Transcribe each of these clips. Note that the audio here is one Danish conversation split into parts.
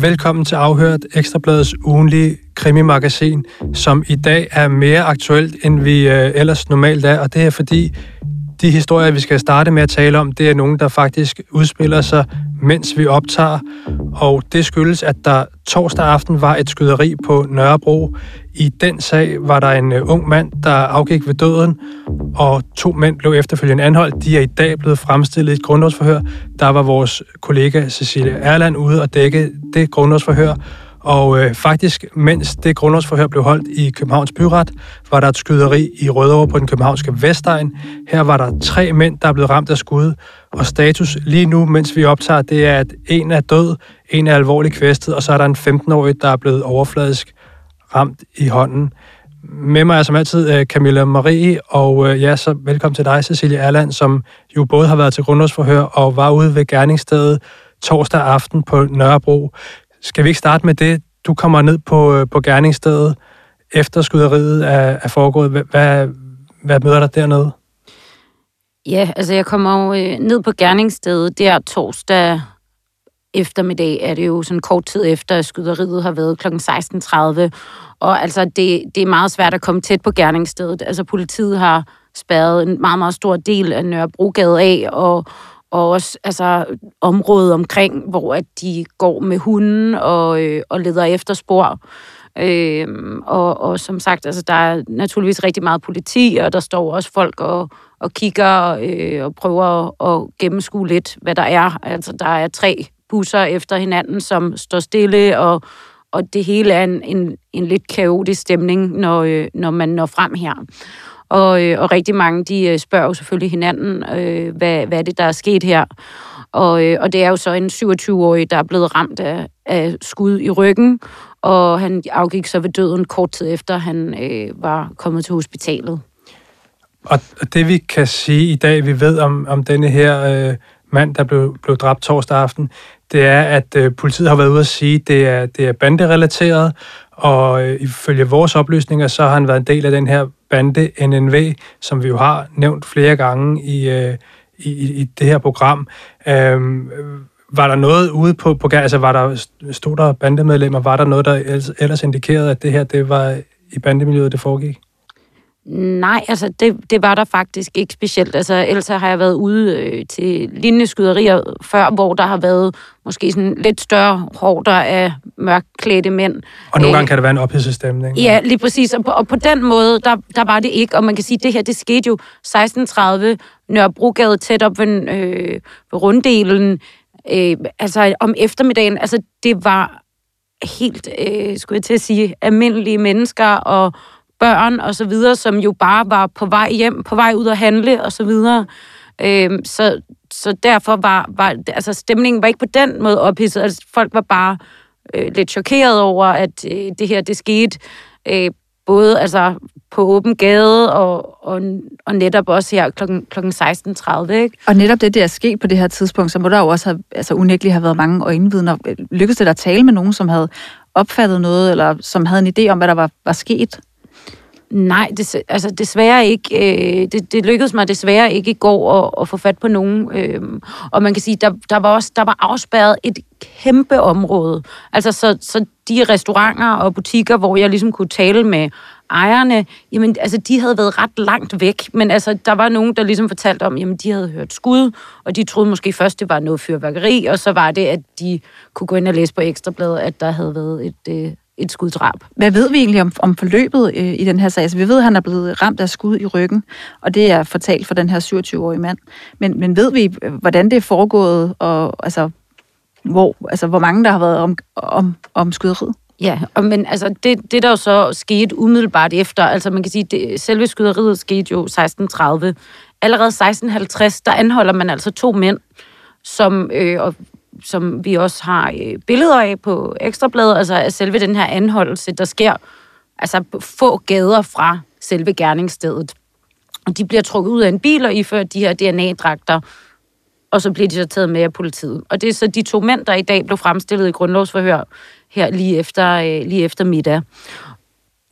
Velkommen til Afhørt, Ekstrabladets ugenlige krimimagasin, som i dag er mere aktuelt, end vi øh, ellers normalt er. Og det er fordi, de historier, vi skal starte med at tale om, det er nogen, der faktisk udspiller sig, mens vi optager. Og det skyldes, at der torsdag aften var et skyderi på Nørrebro. I den sag var der en øh, ung mand, der afgik ved døden, og to mænd blev efterfølgende anholdt. De er i dag blevet fremstillet i et grundlovsforhør. Der var vores kollega Cecilie Erland ude og dække det grundlovsforhør, og øh, faktisk, mens det grundlovsforhør blev holdt i Københavns Byret, var der et skyderi i Rødovre på den københavnske Vestegn. Her var der tre mænd, der er blevet ramt af skud, og status lige nu, mens vi optager, det er, at en er død, en er alvorligt kvæstet, og så er der en 15-årig, der er blevet overfladisk ramt i hånden. Med mig er som altid øh, Camilla Marie, og øh, ja, så velkommen til dig, Cecilie Erland, som jo både har været til grundlovsforhør og var ude ved gerningsstedet torsdag aften på Nørrebro. Skal vi ikke starte med det? Du kommer ned på, øh, på gerningsstedet efter skyderiet er, er foregået. Hvad, hvad møder dig dernede? Ja, altså jeg kommer jo øh, ned på gerningsstedet der torsdag eftermiddag, er det jo sådan kort tid efter, at skyderiet har været kl. 16.30. Og altså, det, det er meget svært at komme tæt på gerningsstedet. Altså, politiet har spærret en meget, meget stor del af Nørrebrogade af, og, og også altså, området omkring, hvor at de går med hunden og, øh, og leder efter spor. Øh, og, og som sagt, altså, der er naturligvis rigtig meget politi, og der står også folk og, og kigger øh, og prøver at, at gennemskue lidt, hvad der er. Altså, der er tre busser efter hinanden, som står stille, og, og det hele er en, en, en lidt kaotisk stemning, når, øh, når man når frem her. Og, øh, og rigtig mange, de øh, spørger jo selvfølgelig hinanden, øh, hvad, hvad er det, der er sket her. Og, øh, og det er jo så en 27-årig, der er blevet ramt af, af skud i ryggen, og han afgik så ved døden kort tid efter, han øh, var kommet til hospitalet. Og det vi kan sige i dag, vi ved om, om denne her øh, mand, der blev, blev dræbt torsdag aften, det er, at øh, politiet har været ude at sige, at det er, det er banderelateret, og øh, ifølge vores oplysninger, så har han været en del af den her bande NNV, som vi jo har nævnt flere gange i, øh, i, i det her program. Øh, var der noget ude på, på altså var der, stod der bandemedlemmer, var der noget, der ellers indikerede, at det her, det var i bandemiljøet, det foregik? Nej, altså det, det var der faktisk ikke specielt. Altså ellers har jeg været ude øh, til lignende skyderier før, hvor der har været måske sådan lidt større hårder af mørkklædte mænd. Og nogle gange øh, kan det være en ophidset stemning. Ja, lige præcis. Og på, og på den måde, der, der var det ikke. Og man kan sige, at det her, det skete jo 16.30 Nørrebrogade tæt op ved, øh, ved runddelen. Øh, altså om eftermiddagen. Altså det var helt, øh, skulle jeg til at sige, almindelige mennesker og børn og så videre, som jo bare var på vej hjem, på vej ud at handle og så videre. Øhm, så, så derfor var, var altså stemningen var ikke på den måde ophidset. Altså, folk var bare øh, lidt chokeret over, at øh, det her det skete øh, både altså, på åben gade og, og, og netop også her kl. kl. 16.30. Ikke? Og netop det, der er sket på det her tidspunkt, så må der jo også have, altså unægteligt have været mange øjenvidner. Lykkedes det at tale med nogen, som havde opfattet noget, eller som havde en idé om, hvad der var, var sket? Nej, des, altså desværre ikke. Øh, det, det lykkedes mig desværre ikke i går at, at få fat på nogen. Øh, og man kan sige, der, der var også der var afspærret et kæmpe område. Altså så, så de restauranter og butikker, hvor jeg ligesom kunne tale med ejerne, jamen altså de havde været ret langt væk. Men altså der var nogen, der ligesom fortalte om, jamen de havde hørt skud, og de troede måske først, det var noget fyrværkeri, og så var det, at de kunne gå ind og læse på Ekstrabladet, at der havde været et, øh, et skuddrab. Hvad ved vi egentlig om, om forløbet øh, i den her sag? Altså, vi ved, at han er blevet ramt af skud i ryggen, og det er fortalt for den her 27-årige mand. Men, men ved vi, hvordan det er foregået, og altså, hvor, altså, hvor mange der har været om, om, om skyderiet? Ja, og, men altså, det, det der jo så skete umiddelbart efter, altså man kan sige, det, selve skyderiet skete jo 16.30. Allerede 16.50, der anholder man altså to mænd, som, øh, og som vi også har øh, billeder af på Ekstrabladet, altså af selve den her anholdelse, der sker altså få gader fra selve gerningsstedet. Og de bliver trukket ud af en bil og iført de her DNA-dragter, og så bliver de så taget med af politiet. Og det er så de to mænd, der i dag blev fremstillet i grundlovsforhør her lige efter, øh, lige efter middag.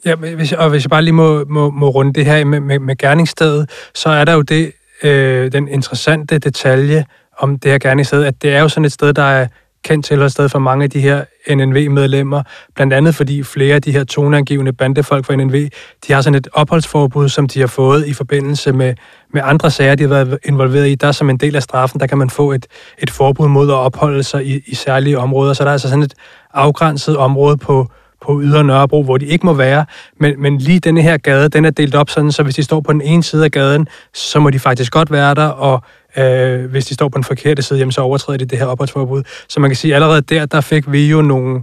Ja, hvis, og hvis jeg bare lige må, må, må runde det her med, med, med gerningsstedet, så er der jo det, øh, den interessante detalje, om det her gerne at det er jo sådan et sted, der er kendt til et sted for mange af de her NNV-medlemmer, blandt andet fordi flere af de her toneangivende bandefolk fra NNV, de har sådan et opholdsforbud, som de har fået i forbindelse med, med andre sager, de har været involveret i. Der som en del af straffen, der kan man få et, et forbud mod at opholde sig i, i særlige områder. Så der er altså sådan et afgrænset område på, på Ydre Nørrebro, hvor de ikke må være. Men, men lige denne her gade, den er delt op sådan, så hvis de står på den ene side af gaden, så må de faktisk godt være der, og øh, hvis de står på den forkerte side, jamen, så overtræder de det her opholdsforbud. Så man kan sige, at allerede der, der fik vi jo nogle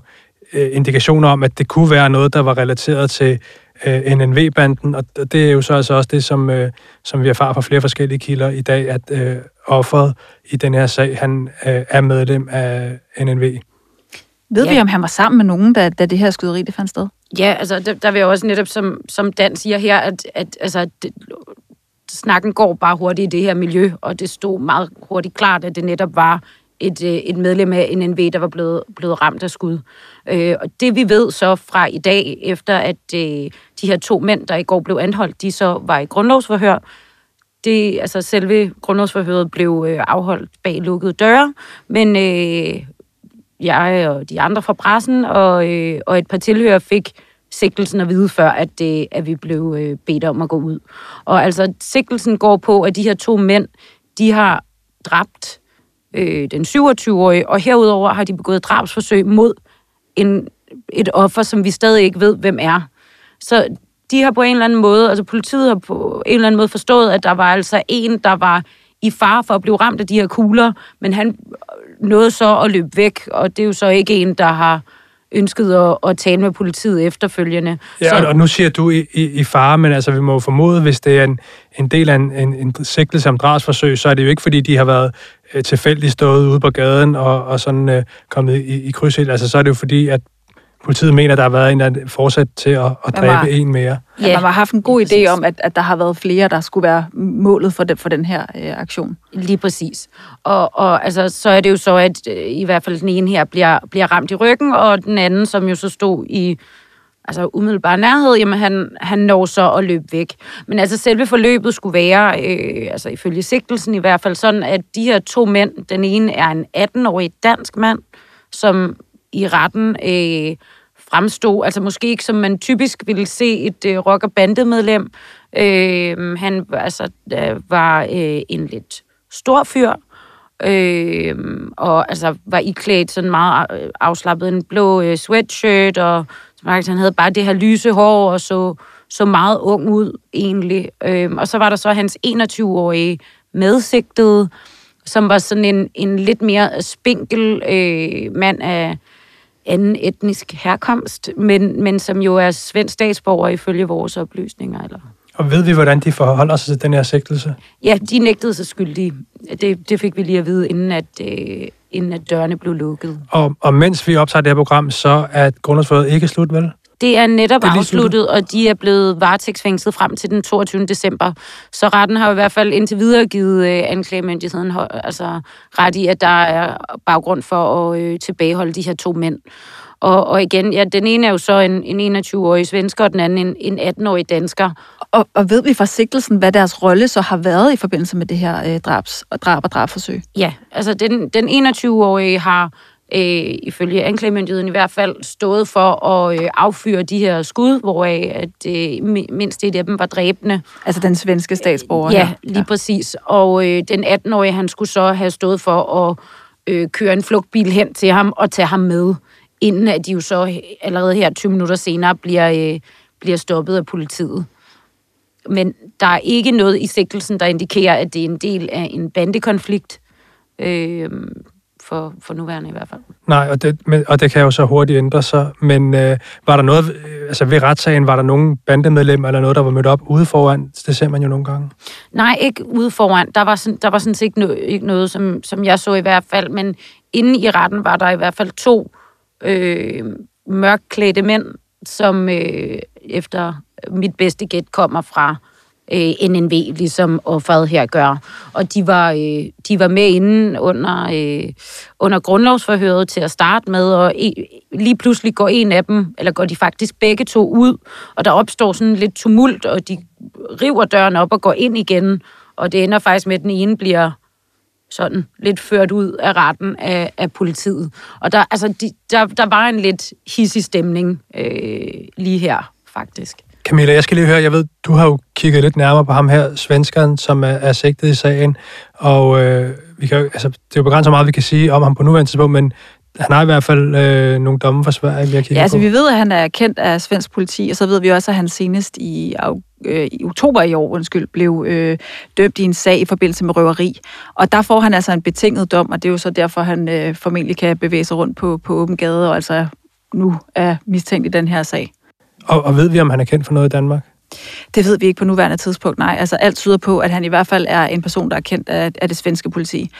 øh, indikationer om, at det kunne være noget, der var relateret til øh, NNV-banden, og det er jo så altså også det, som, øh, som vi erfarer fra flere forskellige kilder i dag, at øh, offeret i den her sag, han øh, er medlem af NNV. Ved ja. vi, om han var sammen med nogen, da, da det her skyderi det fandt sted? Ja, altså der, der vil jeg også netop, som, som Dan siger her, at, at altså, det, snakken går bare hurtigt i det her miljø, og det stod meget hurtigt klart, at det netop var et, øh, et medlem af NNV, der var blevet, blevet ramt af skud. Øh, og det vi ved så fra i dag, efter at øh, de her to mænd, der i går blev anholdt, de så var i grundlovsforhør, det, altså selve grundlovsforhøret blev øh, afholdt bag lukkede døre, men øh, jeg og de andre fra pressen og, øh, og et par tilhører fik sigtelsen at vide før, at, det, at vi blev øh, bedt om at gå ud. Og altså, sigtelsen går på, at de her to mænd, de har dræbt øh, den 27-årige, og herudover har de begået drabsforsøg mod en, et offer, som vi stadig ikke ved, hvem er. Så de har på en eller anden måde, altså politiet har på en eller anden måde forstået, at der var altså en, der var i fare for at blive ramt af de her kugler, men han øh, nåede så at løbe væk, og det er jo så ikke en, der har ønsket at, at tale med politiet efterfølgende. Ja, så... og nu siger du i, i, i fare, men altså vi må formode, hvis det er en, en del af en, en, en sigtelse om drabsforsøg, så er det jo ikke, fordi de har været øh, tilfældigt stået ude på gaden og, og sådan øh, kommet i, i krydsild. Altså så er det jo fordi, at politiet mener, der har været en, der fortsat til at, at dræbe var, en mere. Ja, man har haft en god idé om, at, at der har været flere, der skulle være målet for, den, for den her øh, aktion. Lige præcis. Og, og altså, så er det jo så, at øh, i hvert fald den ene her bliver, bliver ramt i ryggen, og den anden, som jo så stod i altså umiddelbar nærhed, jamen han, han når så at løbe væk. Men altså selve forløbet skulle være, øh, altså ifølge sigtelsen i hvert fald sådan, at de her to mænd, den ene er en 18-årig dansk mand, som i retten øh, fremstod, altså måske ikke som man typisk ville se et øh, rock- og bandemedlem. Øh, han altså, øh, var øh, en lidt stor fyr, øh, og altså var iklædt sådan meget øh, afslappet en blå øh, sweatshirt, og faktisk, han havde bare det her lyse hår, og så, så meget ung ud egentlig. Øh, og så var der så hans 21-årige medsigtede, som var sådan en, en lidt mere spinkel øh, mand af anden etnisk herkomst, men, men som jo er svensk statsborger ifølge vores oplysninger. Eller? Og ved vi, hvordan de forholder sig til den her sigtelse? Ja, de nægtede sig skyldige. Det, det fik vi lige at vide, inden at, øh, inden at dørene blev lukket. Og, og mens vi optager det her program, så er grundlovsforhøret ikke slut, vel? Det er netop det er afsluttet, og de er blevet varetægtsfængslet frem til den 22. december. Så retten har i hvert fald indtil videre givet øh, anklagemyndigheden altså, ret i, at der er baggrund for at øh, tilbageholde de her to mænd. Og, og igen, ja, den ene er jo så en, en 21-årig svensker, og den anden en, en 18-årig dansker. Og, og ved vi fra sigtelsen, hvad deres rolle så har været i forbindelse med det her øh, drabs, drab og drabforsøg? Ja, altså den, den 21-årige har øh, ifølge anklagemyndigheden i hvert fald stået for at øh, affyre de her skud, hvoraf at, øh, mindst et af dem var dræbende. Altså den svenske statsborger? Ja, lige ja. præcis. Og øh, den 18-årige, han skulle så have stået for at øh, køre en flugtbil hen til ham og tage ham med, inden at de jo så allerede her 20 minutter senere bliver, øh, bliver stoppet af politiet. Men der er ikke noget i sigtelsen, der indikerer, at det er en del af en bandekonflikt. Øh, for, for nuværende i hvert fald. Nej, og det, men, og det kan jo så hurtigt ændre sig. Men øh, var der noget, øh, altså ved retssagen, var der nogen bandemedlem eller noget, der var mødt op ude foran? Det ser man jo nogle gange. Nej, ikke ude foran. Der var, sådan, der var sådan set ikke noget, ikke noget som, som jeg så i hvert fald. Men inde i retten var der i hvert fald to øh, mørkklædte mænd, som øh, efter mit bedste gæt kommer fra øh, NNV, ligesom offeret her gør. Og de var, øh, de var med inden under, øh, under grundlovsforhøret til at starte med, og e, lige pludselig går en af dem, eller går de faktisk begge to ud, og der opstår sådan lidt tumult, og de river døren op og går ind igen, og det ender faktisk med, at den ene bliver sådan lidt ført ud af retten af, af politiet. Og der, altså, de, der, der var en lidt hissig stemning øh, lige her, faktisk. Camilla, jeg skal lige høre, jeg ved, du har jo kigget lidt nærmere på ham her, svenskeren, som er, er sigtet i sagen, og øh, vi kan, altså, det er jo begrænset meget, vi kan sige om ham på nuværende tidspunkt, men han har i hvert fald øh, nogle domme for Sverige, vi har Ja, altså på. vi ved, at han er kendt af svensk politi, og så ved vi også, at han senest i, øh, i oktober i år undskyld, blev øh, dømt i en sag i forbindelse med røveri. Og der får han altså en betinget dom, og det er jo så derfor, han øh, formentlig kan bevæge sig rundt på, på åben gade, og altså nu er mistænkt i den her sag. Og, og ved vi, om han er kendt for noget i Danmark? Det ved vi ikke på nuværende tidspunkt, nej. Altså alt tyder på, at han i hvert fald er en person, der er kendt af, af det svenske politi,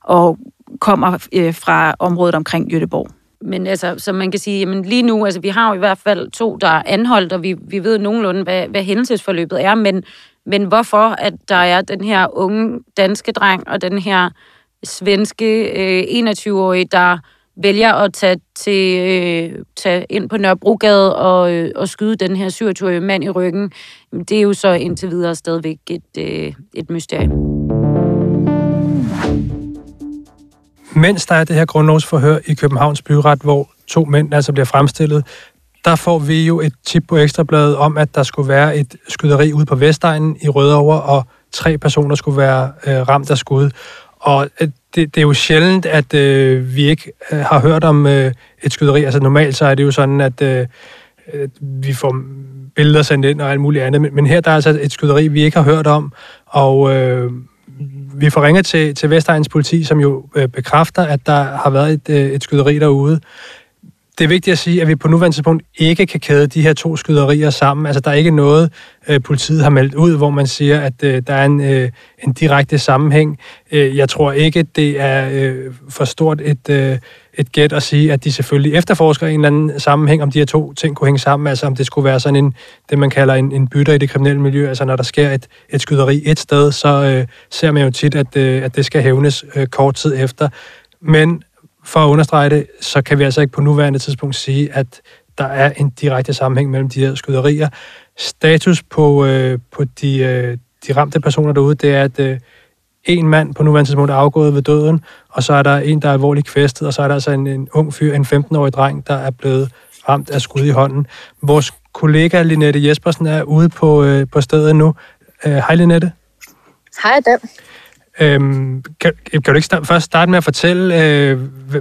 og kommer øh, fra området omkring Göteborg. Men altså, som man kan sige, jamen lige nu, altså vi har jo i hvert fald to, der er anholdt, og vi, vi ved nogenlunde, hvad, hvad hændelsesforløbet er, men, men hvorfor at der er den her unge danske dreng og den her svenske øh, 21-årige, der vælger at tage, til, øh, tage ind på Nørrebrogade og, øh, og skyde den her 27-årige mand i ryggen, det er jo så indtil videre stadigvæk et, øh, et mysterium. Mens der er det her grundlovsforhør i Københavns Byret, hvor to mænd altså bliver fremstillet, der får vi jo et tip på Ekstrabladet om, at der skulle være et skyderi ude på Vestegnen i Rødovre, og tre personer skulle være øh, ramt af skud. Og øh, det, det er jo sjældent, at øh, vi ikke øh, har hørt om øh, et skyderi. Altså normalt så er det jo sådan, at øh, vi får billeder sendt ind og alt muligt andet. Men, men her der er altså et skyderi, vi ikke har hørt om, og øh, vi får ringet til, til Vestegns politi, som jo øh, bekræfter, at der har været et, øh, et skyderi derude. Det er vigtigt at sige, at vi på nuværende tidspunkt ikke kan kæde de her to skyderier sammen. Altså, der er ikke noget, øh, politiet har meldt ud, hvor man siger, at øh, der er en, øh, en direkte sammenhæng. Øh, jeg tror ikke, det er øh, for stort et, øh, et gæt at sige, at de selvfølgelig efterforsker en eller anden sammenhæng, om de her to ting kunne hænge sammen. Altså, om det skulle være sådan en, det man kalder en, en bytter i det kriminelle miljø. Altså, når der sker et, et skyderi et sted, så øh, ser man jo tit, at, øh, at det skal hævnes øh, kort tid efter. Men for at understrege det, så kan vi altså ikke på nuværende tidspunkt sige, at der er en direkte sammenhæng mellem de her skyderier. Status på, øh, på de, øh, de ramte personer derude, det er, at øh, en mand på nuværende tidspunkt er afgået ved døden, og så er der en, der er alvorligt kvæstet, og så er der altså en, en ung fyr, en 15-årig dreng, der er blevet ramt af skud i hånden. Vores kollega Linette Jespersen er ude på, øh, på stedet nu. Øh, hej Linette. Hej Dan. Øhm, kan, kan du ikke start, først starte med at fortælle, øh,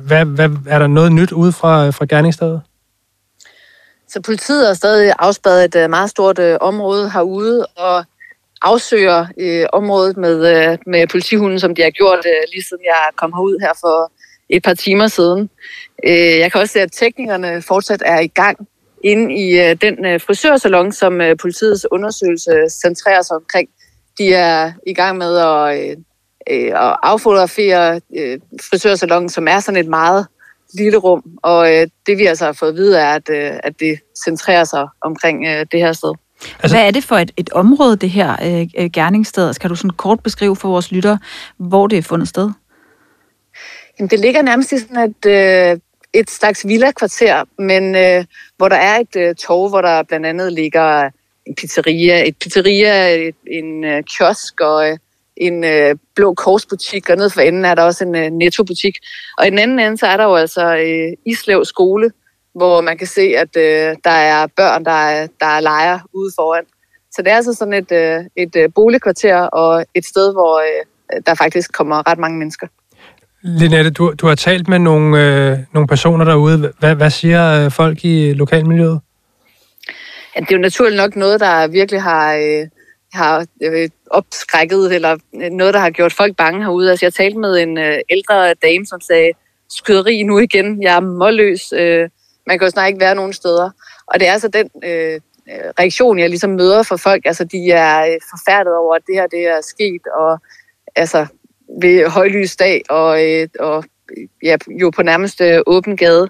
hvad, hvad, er der noget nyt ude fra, fra gerningsstedet? Så politiet har stadig afspadet et øh, meget stort øh, område herude og afsøger øh, området med, øh, med politihunden, som de har gjort øh, lige siden jeg kom herud her for et par timer siden. Øh, jeg kan også se, at teknikerne fortsat er i gang inde i øh, den øh, frisørsalon, som øh, politiets undersøgelse centrerer sig omkring. De er i gang med at, øh, uh, at affotografere uh, frisørsalongen, som er sådan et meget lille rum, og øh, det vi altså har fået at vide er, at, øh, at det centrerer sig omkring øh, det her sted. Altså, Hvad er det for et, et område, det her øh, gerningssted? Kan du sådan kort beskrive for vores lytter, hvor det er fundet sted? Jamen, det ligger nærmest i sådan et, øh, et slags villa-kvarter, men øh, hvor der er et øh, torv, hvor der blandt andet ligger en pizzeria, et pizzeria, et, en øh, kiosk og øh, en øh, blå korsbutik, og nede for enden er der også en øh, nettobutik. Og i den anden ende, så er der jo altså øh, Islev skole, hvor man kan se, at øh, der er børn, der, er, der er leger ude foran. Så det er altså sådan et, øh, et øh, boligkvarter og et sted, hvor øh, der faktisk kommer ret mange mennesker. Linette, du, du har talt med nogle, øh, nogle personer derude. Hvad, hvad siger øh, folk i lokalmiljøet? Ja, det er jo naturligt nok noget, der virkelig har... Øh, har øh, opskrækket, eller øh, noget, der har gjort folk bange herude. Altså, jeg talte med en øh, ældre dame, som sagde, skyderi nu igen, jeg er målløs, øh, man kan jo snart ikke være nogen steder. Og det er altså den øh, øh reaktion, jeg ligesom møder fra folk. Altså, de er øh, forfærdet over, at det her det er sket, og altså ved højlysdag, og, øh, og ja, jo på nærmest øh, åben gade.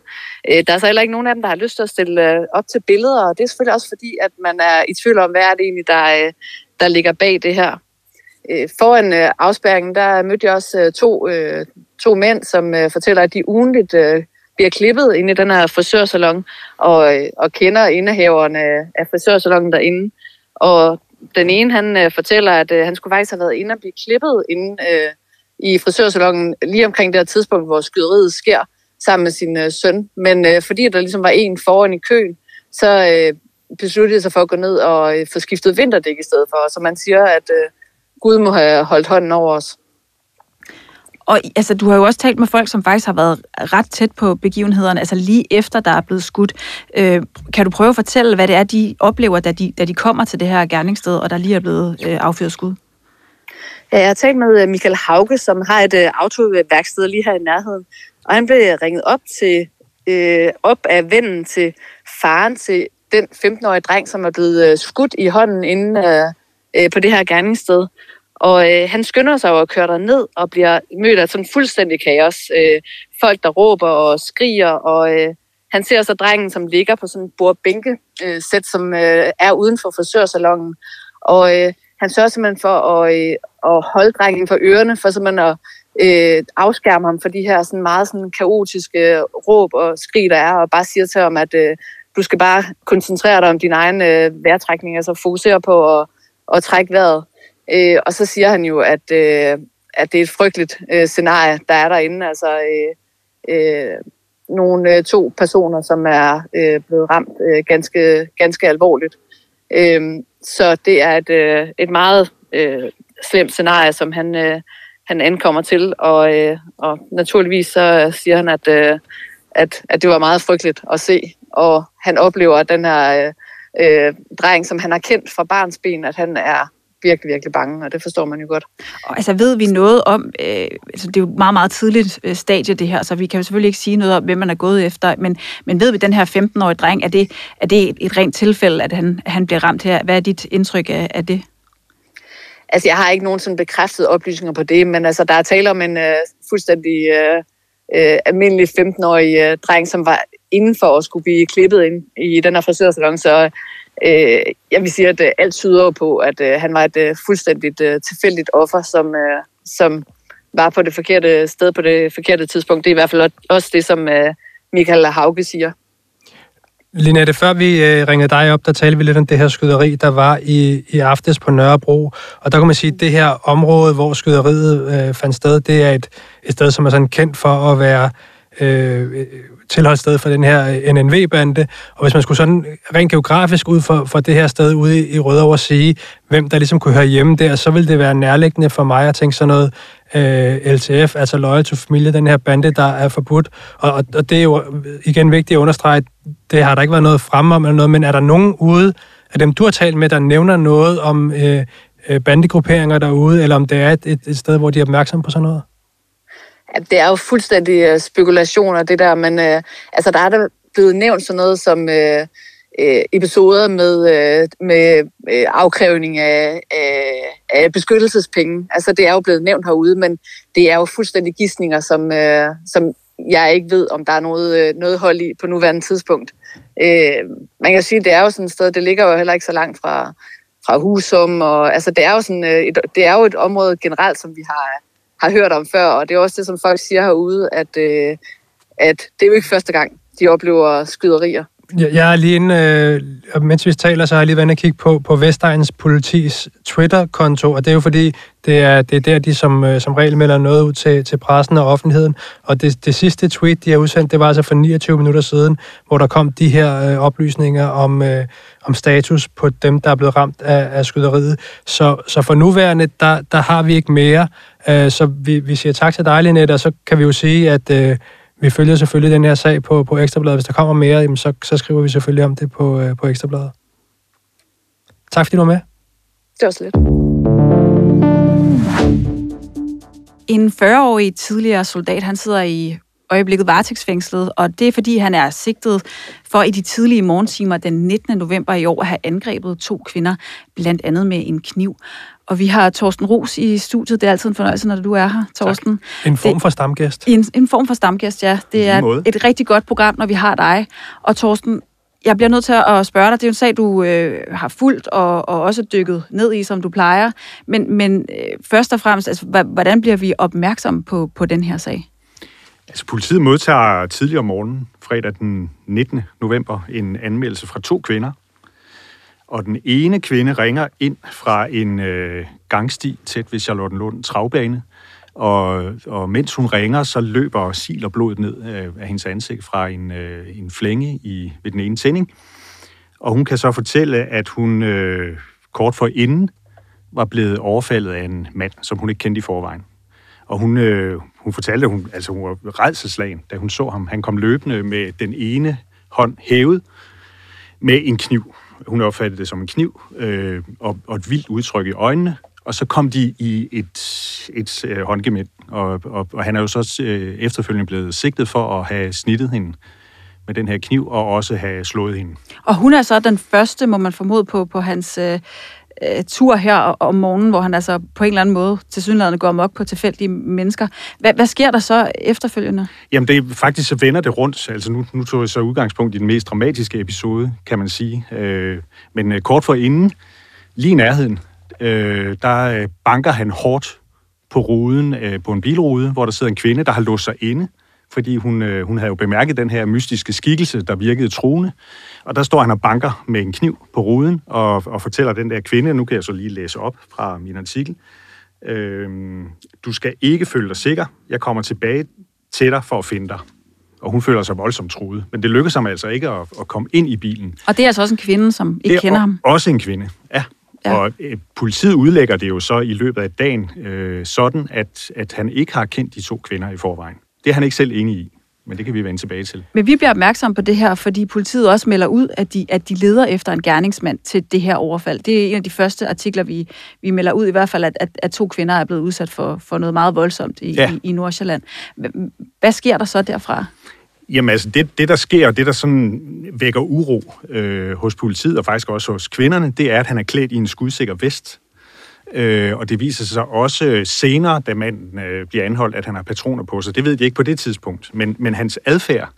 Øh, der er så heller ikke nogen af dem, der har lyst til at stille øh, op til billeder, og det er selvfølgelig også fordi, at man er i tvivl om, hvad er det egentlig, der, øh, der ligger bag det her. Øh, foran øh, afspærringen, der mødte jeg også øh, to, øh, to mænd, som øh, fortæller, at de ugenligt øh, bliver klippet inde i den her frisørsalon, og, øh, og kender indehaveren af, af frisørsalongen derinde. Og den ene, han øh, fortæller, at øh, han skulle faktisk have været inde og blive klippet inde øh, i frisørsalongen lige omkring det her tidspunkt, hvor skyderiet sker, sammen med sin øh, søn. Men øh, fordi der ligesom var en foran i køen, så øh, besluttede sig for at gå ned og øh, få skiftet vinterdæk i stedet for. Så man siger, at øh, Gud må have holdt hånden over os. Og altså, du har jo også talt med folk, som faktisk har været ret tæt på begivenhederne, altså lige efter der er blevet skudt. Øh, kan du prøve at fortælle, hvad det er, de oplever, da de, da de kommer til det her gerningssted, og der lige er blevet øh, affyret skud? Ja, jeg har talt med øh, Michael Hauge, som har et øh, autoværksted lige her i nærheden. Og han blev ringet op til øh, op af vennen til faren til den 15-årige dreng, som er blevet øh, skudt i hånden inde øh, øh, på det her gerningssted. Og øh, han skynder sig over at køre ned og bliver mødt af sådan fuldstændig kaos. Øh, folk, der råber og skriger, og øh, han ser så drengen, som ligger på sådan en bordbænke øh, sæt, som øh, er uden for frisørsalongen. Og øh, han sørger simpelthen for at, øh, at holde drengen for ørerne, for simpelthen at øh, afskærme ham for de her sådan meget sådan kaotiske råb og skrig, der er, og bare siger til ham, at øh, du skal bare koncentrere dig om din egen øh, vejrtrækning, altså fokusere på at, at trække vejret. Øh, og så siger han jo, at, øh, at det er et frygteligt øh, scenarie, der er derinde. Altså øh, øh, nogle øh, to personer, som er øh, blevet ramt øh, ganske, ganske alvorligt. Øh, så det er et, øh, et meget øh, slemt scenarie, som han, øh, han ankommer til. Og, øh, og naturligvis så siger han, at, øh, at, at det var meget frygteligt at se. Og han oplever, at den her øh, dreng, som han har kendt fra barns ben, at han er virkelig, virkelig bange, og det forstår man jo godt. Og altså ved vi noget om, øh, altså det er jo meget, meget tidligt øh, stadie det her, så vi kan jo selvfølgelig ikke sige noget om, hvem man er gået efter, men, men ved vi, den her 15-årige dreng, er det, er det et, et rent tilfælde, at han, han bliver ramt her? Hvad er dit indtryk af, af det? Altså, jeg har ikke nogen sådan bekræftede oplysninger på det, men altså, der er tale om en øh, fuldstændig øh, øh, almindelig 15-årig øh, dreng, som var indenfor og skulle blive klippet ind i den her frisørsalon, så øh, jeg vil sige, at øh, alt tyder på, at øh, han var et øh, fuldstændigt øh, tilfældigt offer, som, øh, som var på det forkerte sted på det forkerte tidspunkt. Det er i hvert fald også det, som øh, Michael Hauge siger. Linette, før vi øh, ringede dig op, der talte vi lidt om det her skyderi, der var i, i aftes på Nørrebro. Og der kan man sige, at det her område, hvor skyderiet øh, fandt sted, det er et, et sted, som er sådan kendt for at være øh, øh tilholdssted for den her øh, NNV-bande. Og hvis man skulle sådan rent geografisk ud for, for det her sted ude i, i Rødovre sige, hvem der ligesom kunne høre hjemme der, så ville det være nærliggende for mig at tænke sådan noget øh, LTF, altså Loyal to Familie, den her bande, der er forbudt. Og, og, og det er jo øh, igen vigtigt at understrege, at det har der ikke været noget fremme om eller noget, men er der nogen ude af dem, du har talt med, der nævner noget om øh, øh bandegrupperinger derude, eller om det er et, et, et sted, hvor de er opmærksomme på sådan noget? Det er jo fuldstændig øh, spekulationer, det der, men øh, altså, der er der blevet nævnt sådan noget som øh, øh episoder med, øh, med øh, afkrævning af, af, af beskyttelsespenge. Altså, det er jo blevet nævnt herude, men det er jo fuldstændig gissninger, som, øh, som jeg ikke ved, om der er noget, noget hold i på nuværende tidspunkt. Øh, man kan sige, det er jo sådan et sted, det ligger jo heller ikke så langt fra, fra Husum, og altså, det er jo sådan, øh, et, det er jo et område generelt, som vi har har hørt om før, og det er også det, som folk siger herude, at, øh, at det er jo ikke første gang, de oplever skyderier. Jeg, er lige inde, øh, mens vi taler, så har jeg lige været og kigge på, på Vestegns politis Twitter-konto, og det er jo fordi, det er, det er der, de som, øh, som regel melder noget ud til, til pressen og offentligheden. Og det, det sidste tweet, de har udsendt, det var altså for 29 minutter siden, hvor der kom de her øh, oplysninger om, øh, om status på dem, der er blevet ramt af, af skyderiet. Så, så for nuværende, der, der har vi ikke mere. Øh, så vi, vi siger tak til dig, Linette, og så kan vi jo sige, at... Øh, vi følger selvfølgelig den her sag på, på Ekstrabladet. Hvis der kommer mere, jamen, så, så skriver vi selvfølgelig om det på, øh, på Ekstrabladet. Tak fordi du var med. Det var så lidt. En 40-årig tidligere soldat, han sidder i øjeblikket varetægtsfængslet, og det er fordi, han er sigtet for i de tidlige morgentimer den 19. november i år at have angrebet to kvinder, blandt andet med en kniv. Og vi har Torsten Ros i studiet. Det er altid en fornøjelse, når du er her, Torsten. Tak. En form for stamgæst. En, en form for stamgæst, ja. Det er et rigtig godt program, når vi har dig. Og Torsten, jeg bliver nødt til at spørge dig. Det er jo en sag, du øh, har fulgt og, og også dykket ned i, som du plejer. Men, men øh, først og fremmest, altså, hvordan bliver vi opmærksom på, på den her sag? Altså, politiet modtager tidligere om morgenen, fredag den 19. november, en anmeldelse fra to kvinder, og den ene kvinde ringer ind fra en øh, gangsti tæt ved Charlottenlund travbane Og, og mens hun ringer, så løber sil og blod ned af, af hendes ansigt fra en, øh, en flænge i, ved den ene tænding. Og hun kan så fortælle, at hun øh, kort for inden var blevet overfaldet af en mand, som hun ikke kendte i forvejen. Og hun, øh, hun fortalte, at hun, altså hun var redselslagen, da hun så ham. Han kom løbende med den ene hånd hævet med en kniv. Hun opfattede det som en kniv, øh, og, og et vildt udtryk i øjnene. Og så kom de i et, et øh, håndgemænd, og, og, og han er jo så øh, efterfølgende blevet sigtet for at have snittet hende med den her kniv, og også have slået hende. Og hun er så den første, må man formode på, på hans øh, øh, tur her om morgenen, hvor han altså på en eller anden måde til synligheden går amok på tilfældige mennesker. Hvad, hvad sker der så efterfølgende? Jamen, det er faktisk så vender det rundt. Altså, nu, nu tog jeg så udgangspunkt i den mest dramatiske episode, kan man sige. Øh, men øh, kort for inden, lige i nærheden, øh, der øh, banker han hårdt på ruden, øh, på en bilrude, hvor der sidder en kvinde, der har låst sig inde, fordi hun, øh, hun havde jo bemærket den her mystiske skikkelse, der virkede truende. Og der står han og banker med en kniv på ruden og, og fortæller den der kvinde, nu kan jeg så lige læse op fra min artikel, øh, du skal ikke føle dig sikker, jeg kommer tilbage til dig for at finde dig. Og hun føler sig voldsomt truet. Men det lykkedes ham altså ikke at, at komme ind i bilen. Og det er altså også en kvinde, som ikke kender ham? også en kvinde, ja. ja. Og øh, politiet udlægger det jo så i løbet af dagen øh, sådan, at, at han ikke har kendt de to kvinder i forvejen. Det er han ikke selv enig i. Men det kan vi vende tilbage til. Men vi bliver opmærksom på det her, fordi politiet også melder ud, at de, at de leder efter en gerningsmand til det her overfald. Det er en af de første artikler, vi, vi melder ud, i hvert fald, at, at, at to kvinder er blevet udsat for, for noget meget voldsomt i, ja. i, i Nordsjælland. Hvad sker der så derfra? Jamen altså, det, det der sker, og det der sådan vækker uro øh, hos politiet, og faktisk også hos kvinderne, det er, at han er klædt i en skudsikker vest. Øh, og det viser sig også senere, da manden øh, bliver anholdt, at han har patroner på sig. Det ved de ikke på det tidspunkt, men, men hans adfærd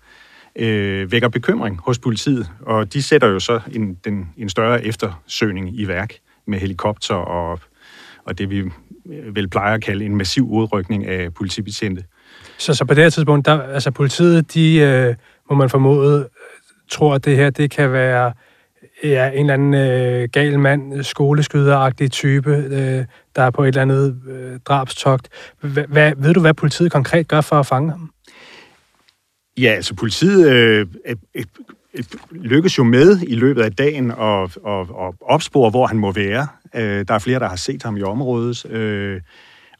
øh, vækker bekymring hos politiet, og de sætter jo så en, den, en større eftersøgning i værk med helikopter og, og det, vi øh, vel plejer at kalde en massiv udrykning af politibetjente. Så, så på det her tidspunkt, der, altså politiet, de, øh, må man formode, tror, at det her det kan være ja, øh, en eller anden øh, gal mand, skoleskyderagtig type, øh, der er på et eller andet øh, drabstogt. Hva, hvad, ved du, hvad politiet konkret gør for at fange ham? Ja, altså politiet øh, øh, øh, øh, lykkes jo med i løbet af dagen at, at, at opspore, hvor han må være. Øh, der er flere, der har set ham i området. Øh,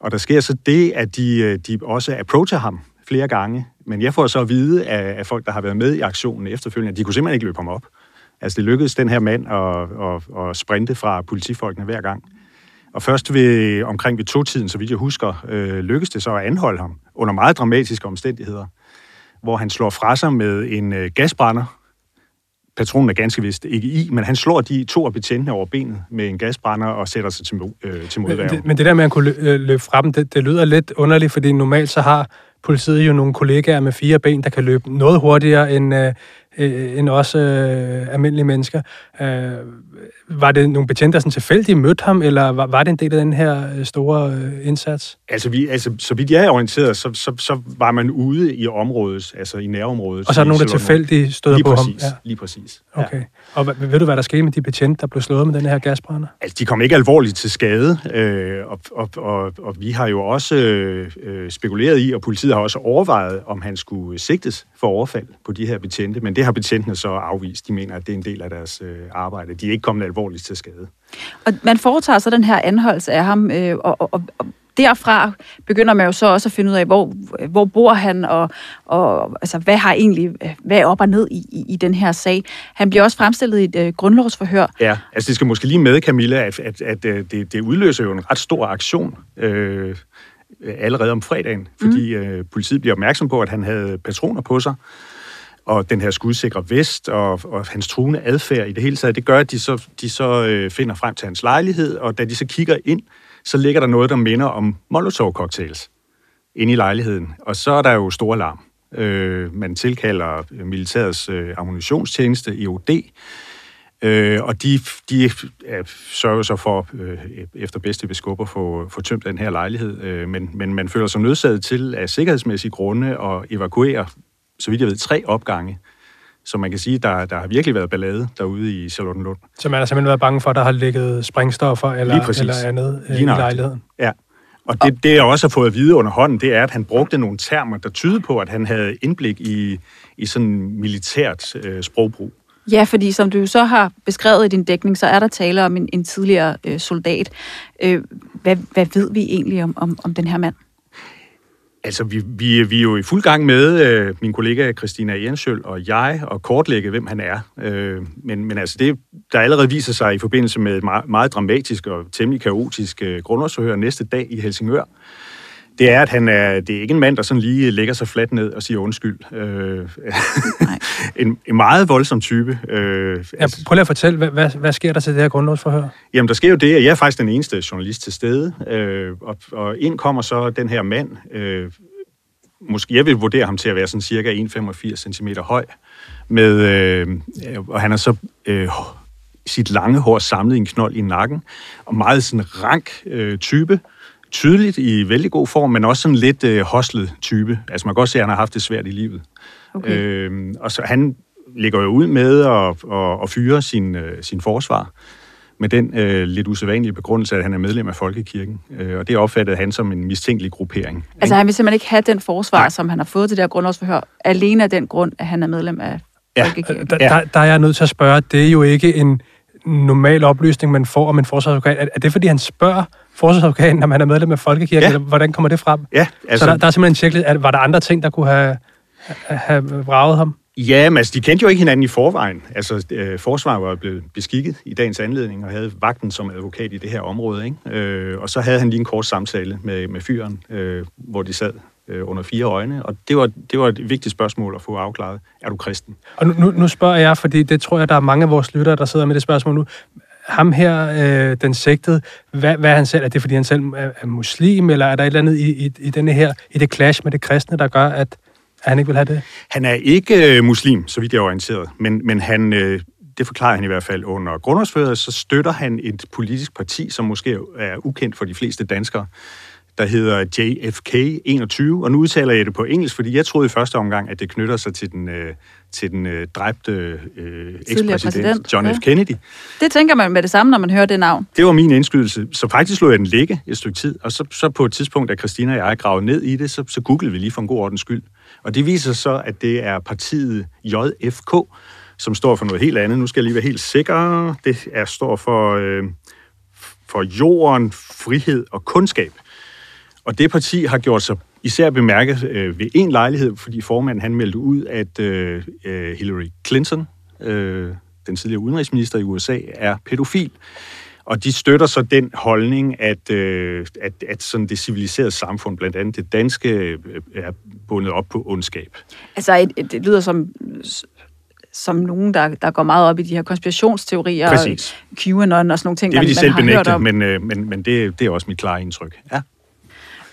og der sker så det, at de, øh, de også approacher ham flere gange. Men jeg får så at vide af, af folk, der har været med i aktionen efterfølgende, at de kunne simpelthen ikke løbe ham op. Altså, det lykkedes den her mand at, at, at sprinte fra politifolkene hver gang. Og først ved, omkring ved to-tiden, så vidt jeg husker, øh, lykkedes det så at anholde ham under meget dramatiske omstændigheder, hvor han slår fra sig med en øh, gasbrænder. Patronen er ganske vist ikke i, men han slår de to af betjentene over benet med en gasbrænder og sætter sig til, øh, til modværge. Men, men det der med at kunne lø- løbe fra dem, det, det lyder lidt underligt, fordi normalt så har politiet jo nogle kollegaer med fire ben, der kan løbe noget hurtigere end, øh, øh, end også øh, almindelige mennesker. Øh, var det nogle betjente, der sådan tilfældigt mødte ham, eller var, var det en del af den her øh, store øh, indsats? Altså, vi, altså, så vidt jeg er orienteret, så, så, så var man ude i området, altså i nærområdet. Og så er der nogen, der tilfældigt støder på præcis, ham? Ja. Lige præcis. Okay. Og hvad, ved du, hvad der skete med de betjente, der blev slået med den her gasbrænder? Altså, de kom ikke alvorligt til skade, øh, og, og, og, og vi har jo også øh, spekuleret i, og politiet har også overvejet, om han skulle sigtes for overfald på de her betjente, men det har betjentene så afvist. De mener, at det er en del af deres øh, arbejde. De er ikke kommet alvorligt til skade. Og man foretager så den her anholdelse af ham, øh, og, og, og derfra begynder man jo så også at finde ud af, hvor, hvor bor han, og, og altså, hvad har egentlig, hvad er op og ned i, i, i den her sag. Han bliver også fremstillet i et øh, grundlovsforhør. Ja, altså det skal måske lige med, Camilla, at, at, at det, det udløser jo en ret stor aktion øh, allerede om fredagen, fordi mm. øh, politiet bliver opmærksom på, at han havde patroner på sig, og den her skudsikre vest og, og hans truende adfærd i det hele taget, det gør, at de så, de så øh, finder frem til hans lejlighed, og da de så kigger ind, så ligger der noget, der minder om Molotov-cocktails inde i lejligheden. Og så er der jo stor alarm. Øh, man tilkalder øh, militærets øh, ammunitionstjeneste, EOD, øh, og de, de ja, sørger så for, øh, efter bedste beskub, at få, få tømt den her lejlighed. Øh, men, men man føler sig nødsaget til af sikkerhedsmæssige grunde at evakuere, så vidt jeg ved, tre opgange. Så man kan sige, at der, der har virkelig været ballade derude i Charlottenlund. Så man har simpelthen været bange for, at der har ligget sprængstoffer eller, eller andet øh, i lejligheden? Ja, Og det, det, jeg også har fået at vide under hånden, det er, at han brugte nogle termer, der tyder på, at han havde indblik i, i sådan militært øh, sprogbrug. Ja, fordi som du så har beskrevet i din dækning, så er der tale om en, en tidligere øh, soldat. Øh, hvad, hvad ved vi egentlig om, om, om den her mand? Altså, vi, vi, vi er jo i fuld gang med, øh, min kollega Christina Jensøl og jeg, og kortlægge, hvem han er. Øh, men, men altså, det, der allerede viser sig i forbindelse med et meget, meget dramatisk og temmelig kaotisk øh, grundlovsforhør næste dag i Helsingør, det er, at han er, det er ikke en mand, der sådan lige lægger sig fladt ned og siger undskyld. Øh, en, en meget voldsom type. Øh, ja, altså- prøv lige at fortælle, hvad, hvad, hvad sker der til det her grundlovsforhør? Jamen, der sker jo det, at jeg er faktisk den eneste journalist til stede, øh, og, og ind kommer så den her mand, øh, måske jeg vil vurdere ham til at være sådan cirka 1,85 cm høj, med, øh, og han er så øh, sit lange hår samlet i en knold i nakken, og meget sådan rank øh, type, tydeligt i vældig god form, men også sådan lidt øh, hostlet type. Altså man kan godt se, at han har haft det svært i livet. Okay. Øh, og så han ligger jo ud med at, at, at fyre sin, øh, sin forsvar med den øh, lidt usædvanlige begrundelse, at han er medlem af Folkekirken. Øh, og det opfattede han som en mistænkelig gruppering. Altså han vil simpelthen ikke have den forsvar, Nej. som han har fået til det her grundlovsforhør, alene af den grund, at han er medlem af Folkekirken. Ja, der, der, der er jeg nødt til at spørge, det er jo ikke en normal oplysning, man får om en forsvarsadvokat. Er, er det, fordi han spørger forsvarsadvokaten, når man er medlem af Folkekirken, ja. hvordan kommer det frem? Ja, altså... Så der, der er simpelthen tjekket, at var der andre ting, der kunne have, have vraget ham? Ja, men altså, de kendte jo ikke hinanden i forvejen. Altså, øh, forsvaret var blevet beskikket i dagens anledning og havde vagten som advokat i det her område. Ikke? Øh, og så havde han lige en kort samtale med, med fyren, øh, hvor de sad øh, under fire øjne. Og det var, det var et vigtigt spørgsmål at få afklaret. Er du kristen? Og nu, nu spørger jeg, fordi det tror jeg, der er mange af vores lyttere, der sidder med det spørgsmål nu. Ham her, øh, den sigtede, hvad, hvad er han selv? Er det, fordi han selv er, er muslim, eller er der et eller andet i, i, i, denne her, i det clash med det kristne, der gør, at, at han ikke vil have det? Han er ikke øh, muslim, så vidt jeg er orienteret, men, men han... Øh, det forklarer han i hvert fald under grundlovsføret, så støtter han et politisk parti, som måske er ukendt for de fleste danskere, der hedder JFK 21, og nu udtaler jeg det på engelsk, fordi jeg troede i første omgang, at det knytter sig til den, øh, til den øh, dræbte øh, ekspræsident John ja. F. Kennedy. Det tænker man med det samme, når man hører det navn. Det var min indskydelse, så faktisk lå jeg den ligge et stykke tid, og så, så på et tidspunkt, da Christina og jeg gravede ned i det, så, så googlede vi lige for en god ordens skyld. Og det viser så, at det er partiet JFK, som står for noget helt andet. Nu skal jeg lige være helt sikker. Det er, står for, øh, for jorden, frihed og kundskab. Og det parti har gjort sig især bemærket øh, ved en lejlighed, fordi formanden han meldte ud, at øh, øh, Hillary Clinton, øh, den tidligere udenrigsminister i USA, er pædofil. Og de støtter så den holdning, at, øh, at, at sådan det civiliserede samfund, blandt andet det danske, øh, er bundet op på ondskab. Altså, det lyder som som nogen, der, der går meget op i de her konspirationsteorier, Præcis. og QAnon og sådan nogle ting, Det vil de man, selv man benægte, men, øh, men, men det, det er også mit klare indtryk. Ja.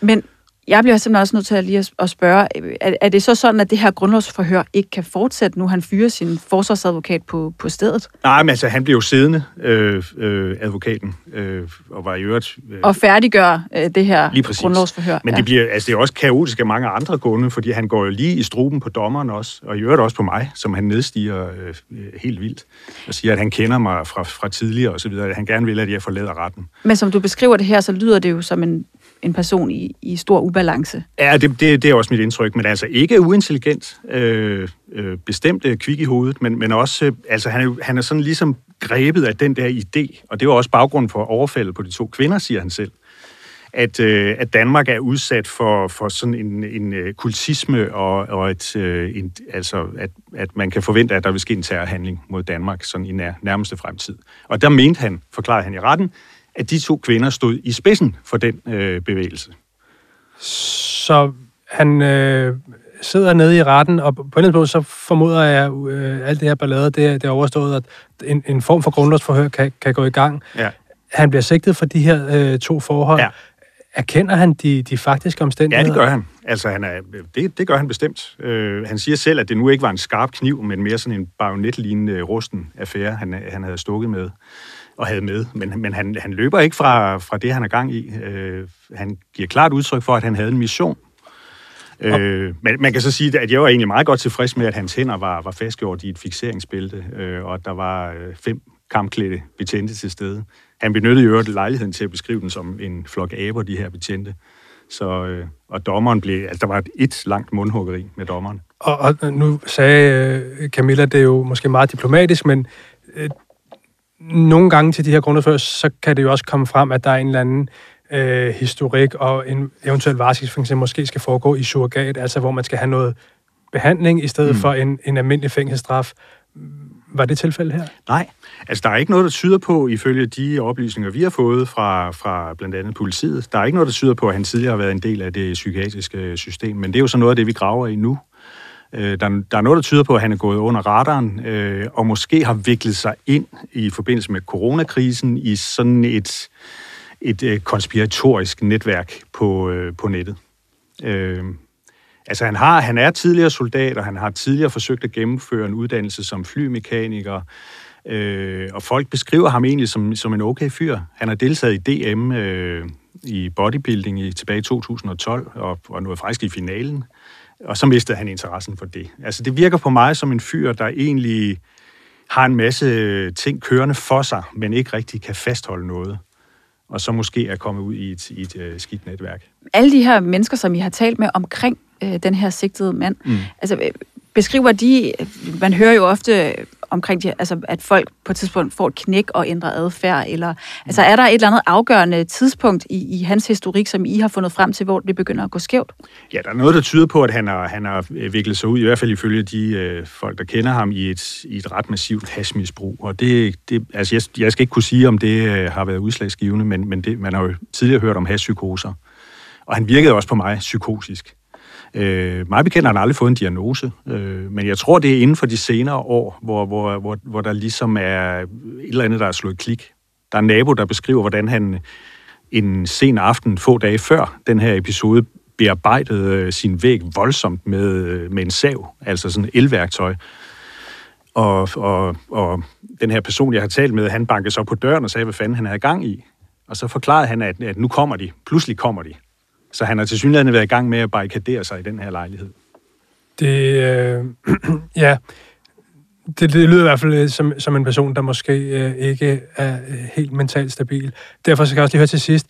Men jeg bliver simpelthen også nødt til at lige at spørge, er, er det så sådan, at det her grundlovsforhør ikke kan fortsætte nu, han fyrer sin forsvarsadvokat på, på stedet? Nej, men altså, han blev jo siddende, øh, øh, advokaten, øh, og var i øvrigt... Øh, og færdiggør øh, det her lige grundlovsforhør. Men ja. det, bliver, altså, det er også kaotisk af mange andre grunde, fordi han går jo lige i struben på dommeren også, og i øvrigt også på mig, som han nedstiger øh, helt vildt, og siger, at han kender mig fra, fra tidligere osv., at han gerne vil, at jeg forlader retten. Men som du beskriver det her, så lyder det jo som en en person i, i stor ubalance. Ja, det, det, det er også mit indtryk, men altså ikke uintelligent, øh, øh, bestemt øh, kvik i hovedet, men, men også, øh, altså han er, han er sådan ligesom grebet af den der idé, og det var også baggrunden for overfaldet på de to kvinder, siger han selv, at, øh, at Danmark er udsat for, for sådan en, en øh, kultisme, og, og et, øh, en, altså, at, at man kan forvente, at der vil ske en terrorhandling mod Danmark sådan i nær, nærmeste fremtid. Og der mente han, forklarede han i retten, at de to kvinder stod i spidsen for den øh, bevægelse. Så han øh, sidder nede i retten, og på en måde så formoder jeg, at øh, alt det her ballade, det, det er overstået, at en, en form for grundlovsforhør kan, kan gå i gang. Ja. Han bliver sigtet for de her øh, to forhold. Ja. Erkender han de, de faktiske omstændigheder? Ja, det gør han. Altså, han er, det, det gør han bestemt. Øh, han siger selv, at det nu ikke var en skarp kniv, men mere sådan en bajonetlignende rusten affære, han, han havde stukket med og havde med. Men, men han, han løber ikke fra, fra det, han er gang i. Øh, han giver klart udtryk for, at han havde en mission. Øh, men man kan så sige, at jeg var egentlig meget godt tilfreds med, at hans hænder var, var fastgjort i et fixeringsbælte, øh, og at der var øh, fem kampklædte betjente til stede. Han benyttede jo lejligheden til at beskrive den som en flok aber, de her betjente. Så, øh, og dommeren blev, altså der var et, et langt mundhuggeri med dommeren. Og, og nu sagde øh, Camilla, det er jo måske meget diplomatisk, men øh, nogle gange til de her grunde så kan det jo også komme frem, at der er en eller anden øh, historik, og en eventuel varetægtsfængsel måske skal foregå i surrogat, altså hvor man skal have noget behandling i stedet mm. for en, en almindelig fængselsstraf. Var det tilfældet her? Nej, altså der er ikke noget, der tyder på, ifølge de oplysninger, vi har fået fra, fra blandt andet politiet, der er ikke noget, der tyder på, at han tidligere har været en del af det psykiatriske system, men det er jo så noget af det, vi graver i nu. Øh, der, der er noget, der tyder på, at han er gået under radaren, øh, og måske har viklet sig ind i forbindelse med coronakrisen i sådan et, et øh, konspiratorisk netværk på, øh, på nettet. Øh, altså han, har, han er tidligere soldat, og han har tidligere forsøgt at gennemføre en uddannelse som flymekaniker, øh, og folk beskriver ham egentlig som, som en okay fyr. Han har deltaget i DM øh, i bodybuilding i, tilbage i 2012, og, og nåede faktisk i finalen og så mistede han interessen for det. Altså, det virker på mig som en fyr, der egentlig har en masse ting kørende for sig, men ikke rigtig kan fastholde noget og så måske er kommet ud i et, i et uh, skidt netværk. Alle de her mennesker, som I har talt med omkring øh, den her sigtede mand, mm. altså øh, beskriver de, man hører jo ofte omkring, de, altså, at folk på et tidspunkt får et knæk og ændrer adfærd, eller altså er der et eller andet afgørende tidspunkt i, i hans historik, som I har fundet frem til, hvor det begynder at gå skævt? Ja, der er noget, der tyder på, at han har, han har øh, viklet sig ud, i hvert fald ifølge de øh, folk, der kender ham, i et, i et ret massivt hashmisbrug. Og det, det altså jeg, jeg skal ikke kunne sige, om det øh, har været udslagsgivende, men, men det, man har jo tidligere hørt om hashpsykoser. Og han virkede også på mig psykotisk. Øh, mig bekendt har han aldrig fået en diagnose, øh, men jeg tror, det er inden for de senere år, hvor, hvor, hvor, hvor der ligesom er et eller andet, der er slået klik. Der er en nabo, der beskriver, hvordan han en sen aften, få dage før den her episode, bearbejdede øh, sin væg voldsomt med, øh, med en sav, altså sådan et elværktøj. Og, og, og den her person, jeg har talt med, han bankede så på døren og sagde, hvad fanden han havde gang i. Og så forklarede han, at, at nu kommer de. Pludselig kommer de. Så han har til synligheden været i gang med at barrikadere sig i den her lejlighed. Det, øh, ja, det, det lyder i hvert fald øh, som, som en person, der måske øh, ikke er øh, helt mentalt stabil. Derfor skal jeg også lige høre til sidst,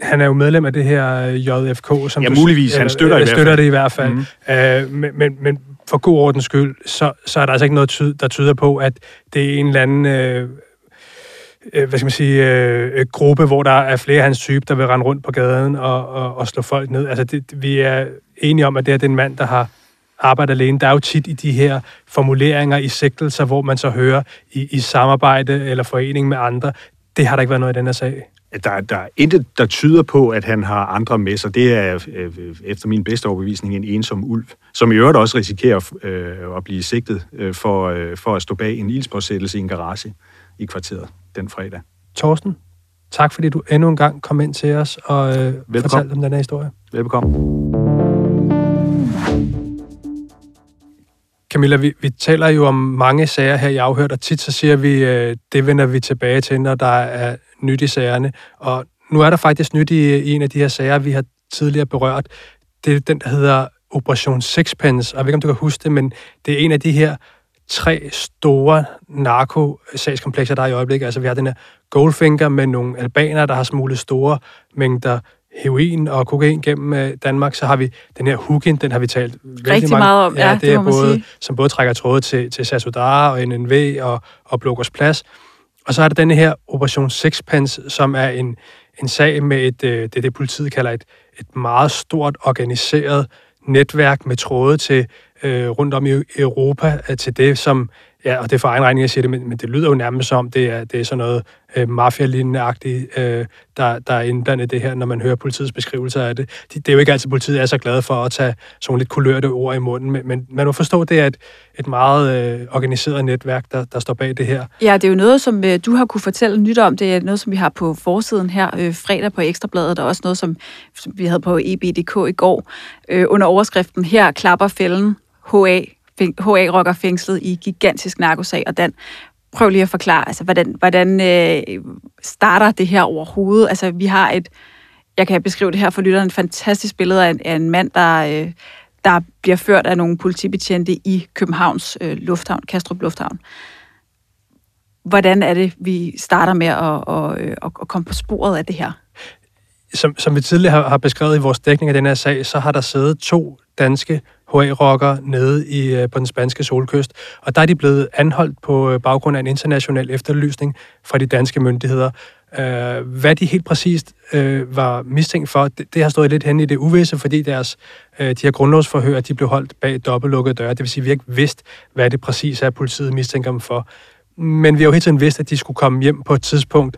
han er jo medlem af det her øh, JFK, som ja, muligvis. Du, han støtter, øh, i støtter det i hvert fald. Mm-hmm. Øh, men, men, men for god ordens skyld, så, så er der altså ikke noget, tyd, der tyder på, at det er en eller anden øh, øh, hvad skal man sige, øh, øh, gruppe, hvor der er flere af hans type, der vil rende rundt på gaden og, og, og slå folk ned. Altså, det, vi er enige om, at det er den mand, der har arbejdet alene. Der er jo tit i de her formuleringer i sigtelser, hvor man så hører i, i samarbejde eller forening med andre. Det har der ikke været noget i den her sag. Der, der er intet, der tyder på, at han har andre med sig. Det er øh, efter min bedste overbevisning en ensom ulv, som i øvrigt også risikerer øh, at blive sigtet øh, for, øh, for at stå bag en ildspåsættelse i en garage i kvarteret fredag. Torsten, tak fordi du endnu en gang kom ind til os og øh, fortalte om den her historie. Velbekomme. Camilla, vi, vi taler jo om mange sager her i afhørt, og tit så siger vi, øh, det vender vi tilbage til, når der er nyt i sagerne. Og nu er der faktisk nyt i, i en af de her sager, vi har tidligere berørt. Det er den, der hedder Operation Sixpence. Jeg ved ikke, om du kan huske det, men det er en af de her tre store narkosagskomplekser, der er i øjeblikket. Altså, vi har den her Goldfinger med nogle albanere, der har smuglet store mængder heroin og kokain gennem øh, Danmark. Så har vi den her Hugin, den har vi talt rigtig mange, meget om. Ja, ja det, det er både, sige. som både trækker tråde til, til Sasudara og NNV og, og Blågårds Plads. Og så er der den her Operation Sixpence, som er en, en sag med et, øh, det, det politiet kalder et, et meget stort organiseret netværk med tråde til øh, rundt om i Europa øh, til det, som, ja, og det er for egen regning, jeg siger det, men, men det lyder jo nærmest som, det er, det er sådan noget øh, mafia-lignende-agtigt, øh, der, der er indblandet det her, når man hører politiets beskrivelser af det. Det, det er jo ikke altid, politiet er så glade for at tage sådan lidt kulørte ord i munden, men, men man må forstå, det er et, et meget øh, organiseret netværk, der, der står bag det her. Ja, det er jo noget, som øh, du har kunne fortælle nyt om. Det er noget, som vi har på forsiden her øh, fredag på Ekstrabladet, og også noget, som, som vi havde på EBDK i går, øh, under overskriften Her klapper fælden HA, HA-rocker fængslet i gigantisk narkosag, og Dan, prøv lige at forklare, altså, hvordan, hvordan øh, starter det her overhovedet? Altså, vi har et, jeg kan beskrive det her for lytteren, et fantastisk billede af en, af en mand, der, øh, der bliver ført af nogle politibetjente i Københavns øh, Lufthavn, Kastrup Lufthavn. hvordan er det, vi starter med at, at, øh, at, at komme på sporet af det her? Som, som vi tidligere har, har beskrevet i vores dækning af den her sag, så har der siddet to danske HA-rockere nede i, øh, på den spanske solkyst, og der er de blevet anholdt på øh, baggrund af en international efterlysning fra de danske myndigheder. Øh, hvad de helt præcist øh, var mistænkt for, det, det har stået lidt hen i det uvisse, fordi deres, øh, de her grundlovsforhør, de blev holdt bag dobbeltlukkede døre. Det vil sige, at vi ikke vidste, hvad det præcis er, politiet mistænker dem for. Men vi har jo hele tiden vidst, at de skulle komme hjem på et tidspunkt,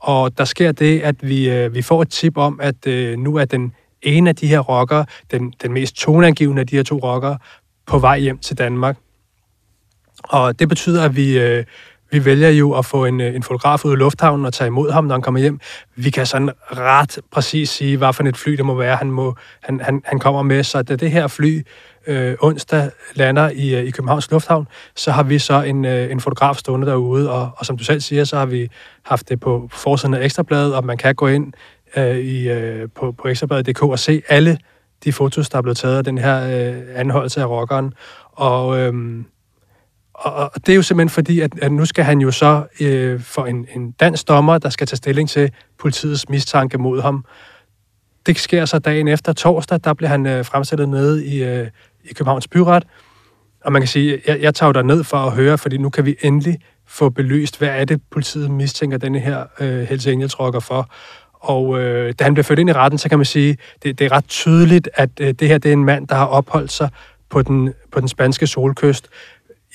og der sker det, at vi, øh, vi får et tip om, at øh, nu er den en af de her rockere, den, den mest toneangivende af de her to rockere, på vej hjem til Danmark. Og det betyder, at vi, øh, vi vælger jo at få en, øh, en fotograf ud i lufthavnen og tage imod ham, når han kommer hjem. Vi kan sådan ret præcis sige, hvad for et fly det må være, han, må, han, han, han kommer med. Så da det her fly øh, onsdag lander i, øh, i Københavns Lufthavn, så har vi så en, øh, en fotograf stående derude, og, og som du selv siger, så har vi haft det på forsiden af Ekstrabladet, og man kan gå ind øh, i, øh, på, på ekstrabladet.dk og se alle de fotos, der er blevet taget af den her øh, anholdelse af rockeren. Og, øh, og, og det er jo simpelthen fordi, at, at nu skal han jo så øh, for en, en dansk dommer, der skal tage stilling til politiets mistanke mod ham. Det sker så dagen efter torsdag, der bliver han øh, fremstillet nede i, øh, i Københavns Byret. Og man kan sige, jeg, jeg tager der ned for at høre, fordi nu kan vi endelig få belyst, hvad er det, politiet mistænker denne her øh, Hells Angels rocker for. Og øh, da han bliver ført ind i retten, så kan man sige, det, det er ret tydeligt, at øh, det her det er en mand, der har opholdt sig på den, på den spanske solkyst.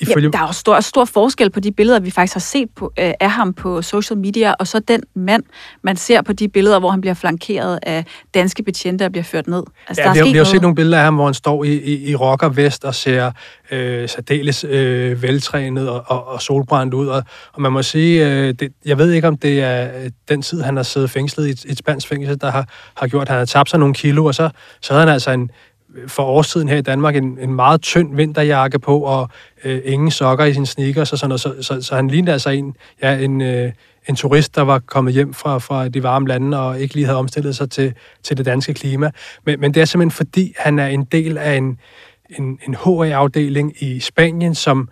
Ifølge... Ja, der er jo stor, stor forskel på de billeder, vi faktisk har set på, øh, af ham på social media, og så den mand, man ser på de billeder, hvor han bliver flankeret af danske betjente og bliver ført ned. Altså, ja, der vi, har, vi har set nogle billeder af ham, hvor han står i, i, i rockervest og ser øh, særdeles øh, veltrænet og, og, og solbrændt ud. Og, og man må sige, øh, det, jeg ved ikke, om det er øh, den tid, han har siddet fængslet i et, et spansk fængsel, der har, har gjort, at han har tabt sig nogle kilo, og så, så havde han altså en, for årstiden her i Danmark en, en meget tynd vinterjakke på, og øh, ingen sokker i sin sneakers og sådan noget. Så, så, så han lignede altså en, ja, en, øh, en turist, der var kommet hjem fra, fra de varme lande og ikke lige havde omstillet sig til, til det danske klima. Men, men det er simpelthen fordi, han er en del af en, en, en HA-afdeling i Spanien, som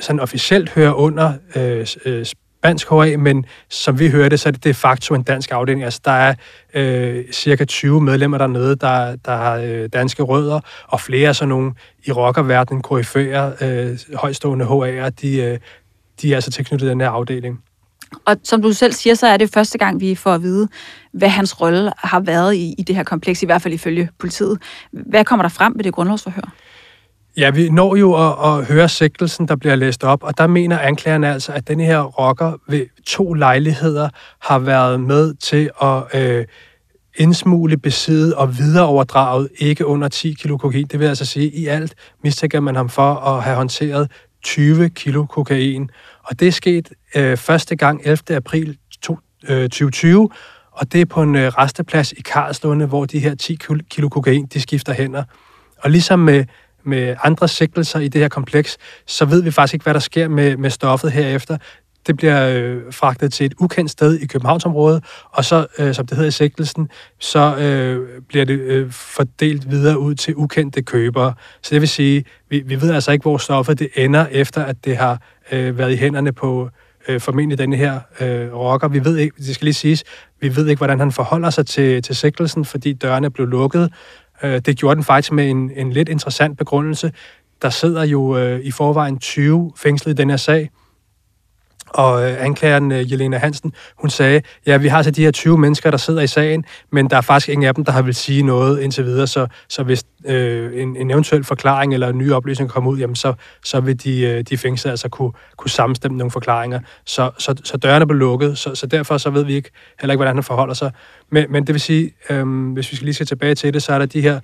sådan officielt hører under øh, øh, spansk HA, men som vi hørte, så er det de facto en dansk afdeling. Altså, der er øh, cirka 20 medlemmer dernede, der, der har øh, danske rødder, og flere af sådan nogle i rockerverdenen, koryfærer, øh, højstående HA'er, de, øh, de er altså tilknyttet den her afdeling. Og som du selv siger, så er det første gang, vi får at vide, hvad hans rolle har været i, i det her kompleks, i hvert fald ifølge politiet. Hvad kommer der frem ved det grundlovsforhør? Ja, vi når jo at, at høre sigtelsen, der bliver læst op, og der mener anklagerne altså, at denne her rocker ved to lejligheder har været med til at øh, indsmule, besidde og videreoverdraget ikke under 10 kilo kokain. Det vil altså sige, at i alt mistænker man ham for at have håndteret 20 kilo kokain. Og det er sket øh, første gang 11. april to, øh, 2020, og det er på en øh, resteplads i Karlslunde, hvor de her 10 kilo kokain, de skifter hænder. Og ligesom med med andre sigtelser i det her kompleks, så ved vi faktisk ikke, hvad der sker med, med stoffet herefter. Det bliver øh, fragtet til et ukendt sted i Københavnsområdet, og så, øh, som det hedder i sigtelsen, så øh, bliver det øh, fordelt videre ud til ukendte købere. Så det vil sige, vi, vi ved altså ikke, hvor stoffet det ender, efter at det har øh, været i hænderne på øh, formentlig denne her øh, rocker. Vi ved ikke, det skal lige siges, vi ved ikke, hvordan han forholder sig til, til sigtelsen, fordi dørene blev lukket, Øh, det gjorde den faktisk med en, en lidt interessant begrundelse. Der sidder jo øh, i forvejen 20 fængslet i den her sag, og øh, anklageren øh, Jelena Hansen, hun sagde, ja, vi har så de her 20 mennesker, der sidder i sagen, men der er faktisk ingen af dem, der har vil sige noget indtil videre, så, så hvis øh, en, en eventuel forklaring eller en ny oplysning kommer ud, jamen så, så vil de, øh, de fængslede altså kunne, kunne sammenstemme nogle forklaringer. Så, så, så dørene blev lukket, så, så derfor så ved vi ikke heller ikke, hvordan han forholder sig. Men, men det vil sige, øh, hvis vi skal lige se tilbage til det, så er der de her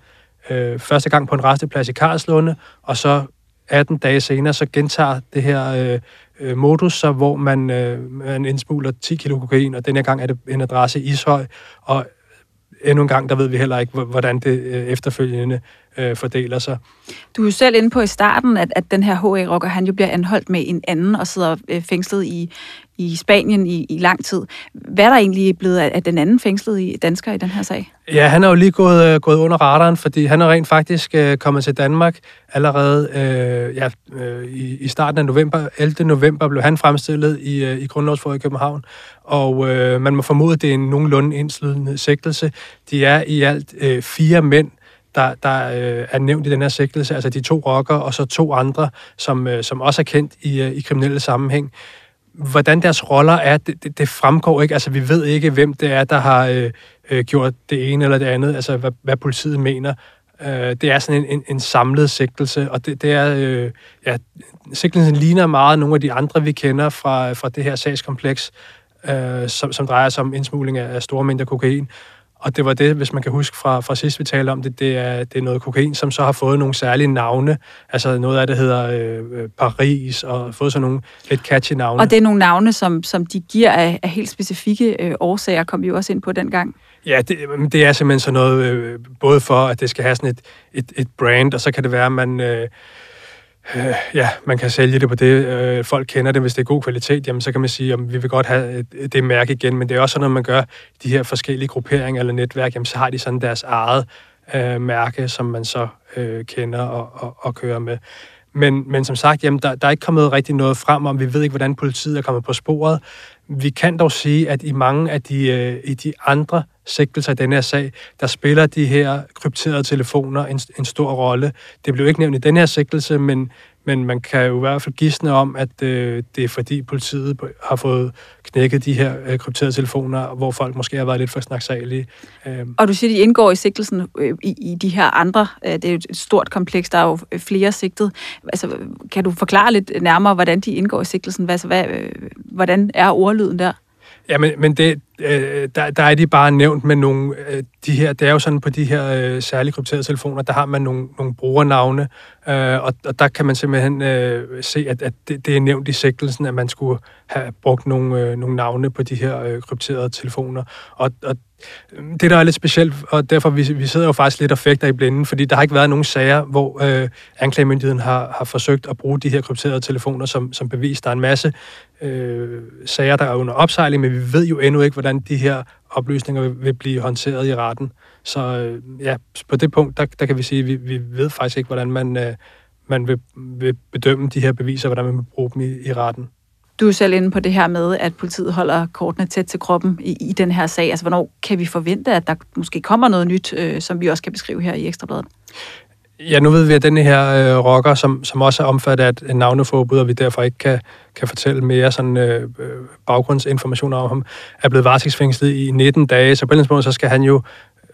øh, første gang på en resteplads i Karlslunde, og så 18 dage senere, så gentager det her øh, øh, modus, så, hvor man, øh, man indsmugler 10 kilo kokain, og denne gang er det en adresse i Ishøj, og endnu en gang, der ved vi heller ikke, hvordan det øh, efterfølgende øh, fordeler sig. Du er jo selv inde på i starten, at, at den her HA-rocker, han jo bliver anholdt med en anden og sidder øh, fængslet i i Spanien i, i lang tid. Hvad er der egentlig blevet af, af den anden fængslede dansker i den her sag? Ja, han er jo lige gået, øh, gået under radaren, fordi han er rent faktisk øh, kommet til Danmark allerede øh, ja, øh, i, i starten af november. 11. november blev han fremstillet i, øh, i Grundlovsforhold i København, og øh, man må formode, at det er en nogenlunde indslidende sigtelse. De er i alt øh, fire mænd, der, der øh, er nævnt i den her sigtelse, altså de to rockere og så to andre, som, øh, som også er kendt i, øh, i kriminelle sammenhæng. Hvordan deres roller er, det, det, det fremgår ikke. Altså, vi ved ikke, hvem det er, der har øh, øh, gjort det ene eller det andet, altså hvad, hvad politiet mener. Øh, det er sådan en, en, en samlet sigtelse, og det, det er, øh, ja, sigtelsen ligner meget nogle af de andre, vi kender fra, fra det her sagskompleks, øh, som, som drejer sig om indsmugling af, af store mængder kokain. Og det var det, hvis man kan huske fra, fra sidst vi talte om det, det er, det er noget kokain, som så har fået nogle særlige navne. Altså noget af det hedder øh, Paris, og fået sådan nogle lidt catchy navne. Og det er nogle navne, som, som de giver af, af helt specifikke øh, årsager, kom vi jo også ind på dengang. Ja, det, det er simpelthen sådan noget, øh, både for, at det skal have sådan et, et, et brand, og så kan det være, at man... Øh, øh, ja, man kan sælge det på det. Øh, folk kender det, hvis det er god kvalitet, jamen så kan man sige, at vi vil godt have øh, det mærke igen, men det er også sådan, når man gør de her forskellige grupperinger eller netværk, jamen så har de sådan deres eget øh, mærke, som man så øh, kender og, og, og kører med. Men, men som sagt, jamen, der, der er ikke kommet rigtig noget frem om, vi ved ikke, hvordan politiet er kommet på sporet. Vi kan dog sige, at i mange af de, øh, i de andre sigtelser i denne her sag, der spiller de her krypterede telefoner en, en stor rolle. Det blev ikke nævnt i den her sigtelse, men, men man kan jo i hvert fald gisne om, at øh, det er fordi politiet har fået knækket de her øh, krypterede telefoner, hvor folk måske har været lidt for snaksalige. Øh. Og du siger, de indgår i sigtelsen øh, i, i de her andre. Øh, det er jo et stort kompleks, der er jo øh, flere sigtet. Altså, kan du forklare lidt nærmere, hvordan de indgår i sigtelsen? Hvad, altså, hvad, øh, hvordan er ordlyden der? Ja, men, men det, øh, der, der er de bare nævnt med nogle, øh, de her, det er jo sådan på de her øh, særligt krypterede telefoner, der har man nogle, nogle brugernavne, øh, og, og der kan man simpelthen øh, se, at, at det, det er nævnt i sigtelsen, at man skulle have brugt nogle, øh, nogle navne på de her øh, krypterede telefoner. Og, og det, der er lidt specielt, og derfor vi, vi sidder jo faktisk lidt og fægter i blinden, fordi der har ikke været nogen sager, hvor øh, anklagemyndigheden har, har forsøgt at bruge de her krypterede telefoner som, som bevis. Der er en masse øh, sager, der er under opsejling, men vi ved jo endnu ikke, hvordan de her oplysninger vil, vil blive håndteret i retten. Så øh, ja, på det punkt, der, der kan vi sige, at vi, vi ved faktisk ikke, hvordan man, øh, man vil, vil bedømme de her beviser, hvordan man vil bruge dem i, i retten. Du er selv inde på det her med, at politiet holder kortene tæt til kroppen i, i den her sag. Altså, hvornår kan vi forvente, at der måske kommer noget nyt, øh, som vi også kan beskrive her i Ekstrabladet? Ja, nu ved vi, at denne her øh, rocker, som, som også er omfattet af et navneforbud, og vi derfor ikke kan, kan fortælle mere sådan, øh, øh baggrundsinformationer baggrundsinformation om ham, er blevet varetægtsfængslet i 19 dage. Så på den måde, så skal han jo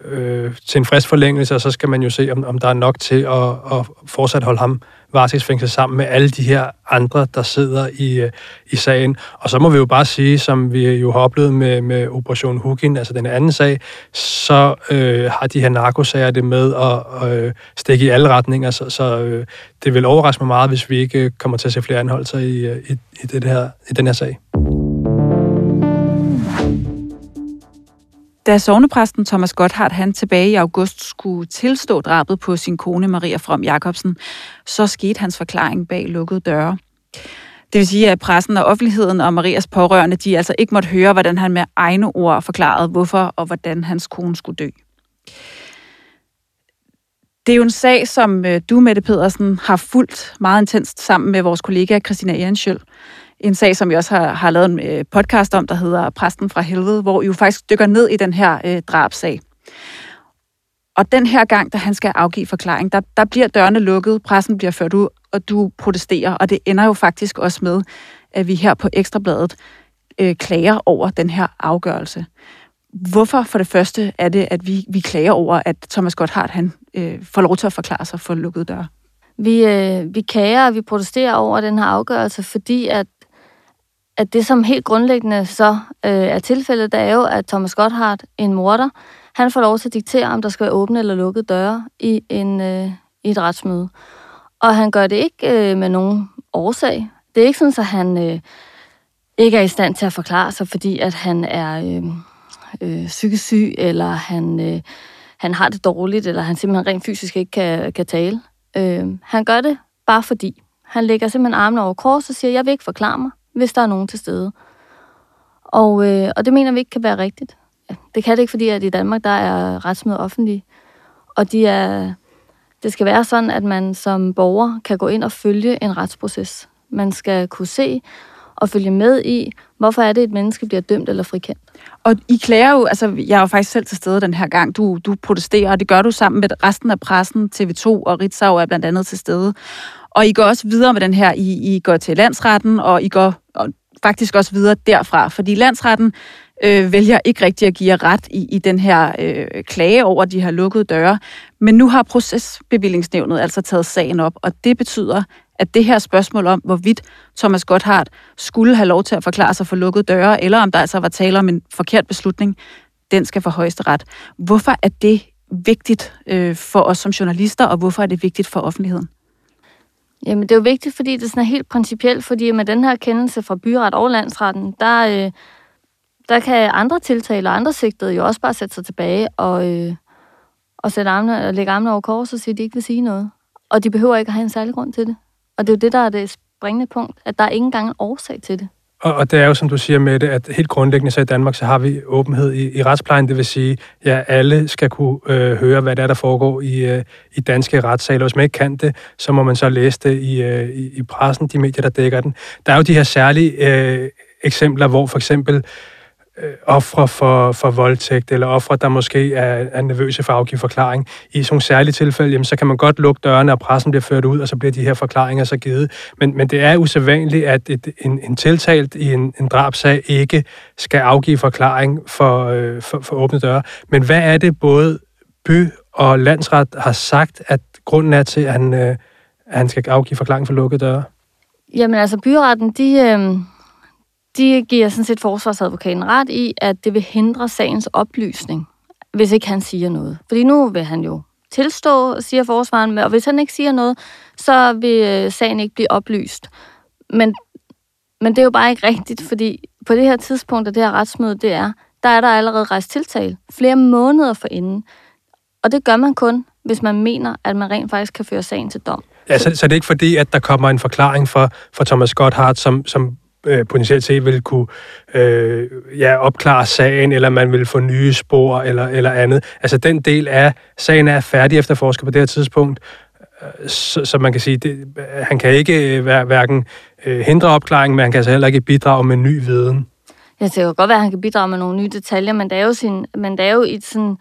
øh, til en fristforlængelse, og så skal man jo se, om, om der er nok til at, at fortsat holde ham varetægtsfængslet sammen med alle de her andre, der sidder i, øh, i sagen. Og så må vi jo bare sige, som vi jo har oplevet med, med Operation Hugin, altså den anden sag, så øh, har de her narkosager det med at øh, stikke i alle retninger, så, så øh, det vil overraske mig meget, hvis vi ikke øh, kommer til at se flere anholdelser i, øh, i, i, det her, i den her sag. Da sovnepræsten Thomas Gotthardt han tilbage i august skulle tilstå drabet på sin kone Maria From Jacobsen, så skete hans forklaring bag lukkede døre. Det vil sige, at pressen og offentligheden og Marias pårørende, de altså ikke måtte høre, hvordan han med egne ord forklarede, hvorfor og hvordan hans kone skulle dø. Det er jo en sag, som øh, du, Mette Pedersen, har fulgt meget intenst sammen med vores kollega Christina Ehrenschøl en sag, som vi også har, har lavet en øh, podcast om, der hedder Præsten fra Helvede, hvor I jo faktisk dykker ned i den her øh, drabsag. Og den her gang, da han skal afgive forklaring, der, der bliver dørene lukket, pressen bliver ført ud, og du protesterer. Og det ender jo faktisk også med, at vi her på Ekstrabladet øh, klager over den her afgørelse. Hvorfor for det første er det, at vi, vi klager over, at Thomas Gotthard han, øh, får lov til at forklare sig for lukkede døre? Vi, øh, vi kager og vi protesterer over den her afgørelse, fordi at at det, som helt grundlæggende så øh, er tilfældet, det er jo, at Thomas Gotthard, en morder, han får lov til at diktere, om der skal være åbne eller lukkede døre i, en, øh, i et retsmøde. Og han gør det ikke øh, med nogen årsag. Det er ikke sådan, at han øh, ikke er i stand til at forklare sig, fordi at han er øh, øh, psykisk syg, eller han, øh, han har det dårligt, eller han simpelthen rent fysisk ikke kan, kan tale. Øh, han gør det bare fordi. Han lægger simpelthen armene over kors og siger, jeg vil ikke forklare mig hvis der er nogen til stede. Og, øh, og det mener vi ikke kan være rigtigt. Ja, det kan det ikke, fordi at i Danmark der er retsmøder offentlige. Og de er, det skal være sådan, at man som borger kan gå ind og følge en retsproces. Man skal kunne se og følge med i, hvorfor er det, et menneske bliver dømt eller frikendt. Og I klager jo, altså jeg er jo faktisk selv til stede den her gang, du, du protesterer, og det gør du sammen med resten af pressen, TV2 og Ritzau er blandt andet til stede. Og I går også videre med den her, I, I går til landsretten, og I går og faktisk også videre derfra, fordi landsretten øh, vælger ikke rigtig at give jer ret i, i den her øh, klage over de her lukkede døre. Men nu har procesbevillingsnævnet altså taget sagen op, og det betyder, at det her spørgsmål om, hvorvidt Thomas Gotthardt skulle have lov til at forklare sig for lukkede døre, eller om der altså var tale om en forkert beslutning, den skal for højesteret. Hvorfor er det vigtigt øh, for os som journalister, og hvorfor er det vigtigt for offentligheden? Jamen, det er jo vigtigt, fordi det er sådan helt principielt, fordi med den her kendelse fra byret og landsretten, der, øh, der kan andre tiltaler og andre sigtede jo også bare sætte sig tilbage og, øh, og sætte armene, og lægge armene over kors og sige, at de ikke vil sige noget. Og de behøver ikke at have en særlig grund til det. Og det er jo det, der er det springende punkt, at der er ikke engang en årsag til det. Og, og det er jo, som du siger med det, at helt grundlæggende så i Danmark, så har vi åbenhed i, i retsplejen. Det vil sige, ja, alle skal kunne øh, høre, hvad der er, der foregår i, øh, i danske retssaler. Hvis man ikke kan det, så må man så læse det i, øh, i, i pressen, de medier, der dækker den. Der er jo de her særlige øh, eksempler, hvor for eksempel øh, Øh, ofre for, for voldtægt, eller ofre, der måske er, er nervøse for at afgive forklaring. I sådan nogle særlige tilfælde, jamen, så kan man godt lukke dørene, og pressen bliver ført ud, og så bliver de her forklaringer så givet. Men, men det er usædvanligt, at et, en, en tiltalt i en, en drabsag ikke skal afgive forklaring for, øh, for, for åbne døre. Men hvad er det både by og landsret har sagt, at grunden er til, at han, øh, at han skal afgive forklaring for lukkede døre? Jamen altså, byretten, de, øh, de giver sådan set forsvarsadvokaten ret i, at det vil hindre sagens oplysning, hvis ikke han siger noget. Fordi nu vil han jo tilstå, siger forsvaren, og hvis han ikke siger noget, så vil øh, sagen ikke blive oplyst. Men, men det er jo bare ikke rigtigt, fordi på det her tidspunkt af det her retsmøde, det er, der er der allerede rejst tiltal flere måneder forinden. Og det gør man kun, hvis man mener, at man rent faktisk kan føre sagen til dom. Ja, så, så det er ikke fordi, at der kommer en forklaring for, for Thomas Gotthardt, som, som øh, potentielt set vil kunne øh, ja, opklare sagen, eller man vil få nye spor, eller, eller andet. Altså den del af sagen er færdig efterforsket på det her tidspunkt, øh, så, så man kan sige, det, øh, han kan ikke øh, hver, hverken øh, hindre opklaringen, men han kan altså heller ikke bidrage med ny viden. Ja, det kan godt være, at han kan bidrage med nogle nye detaljer, men det er jo, sin, men det er jo i sådan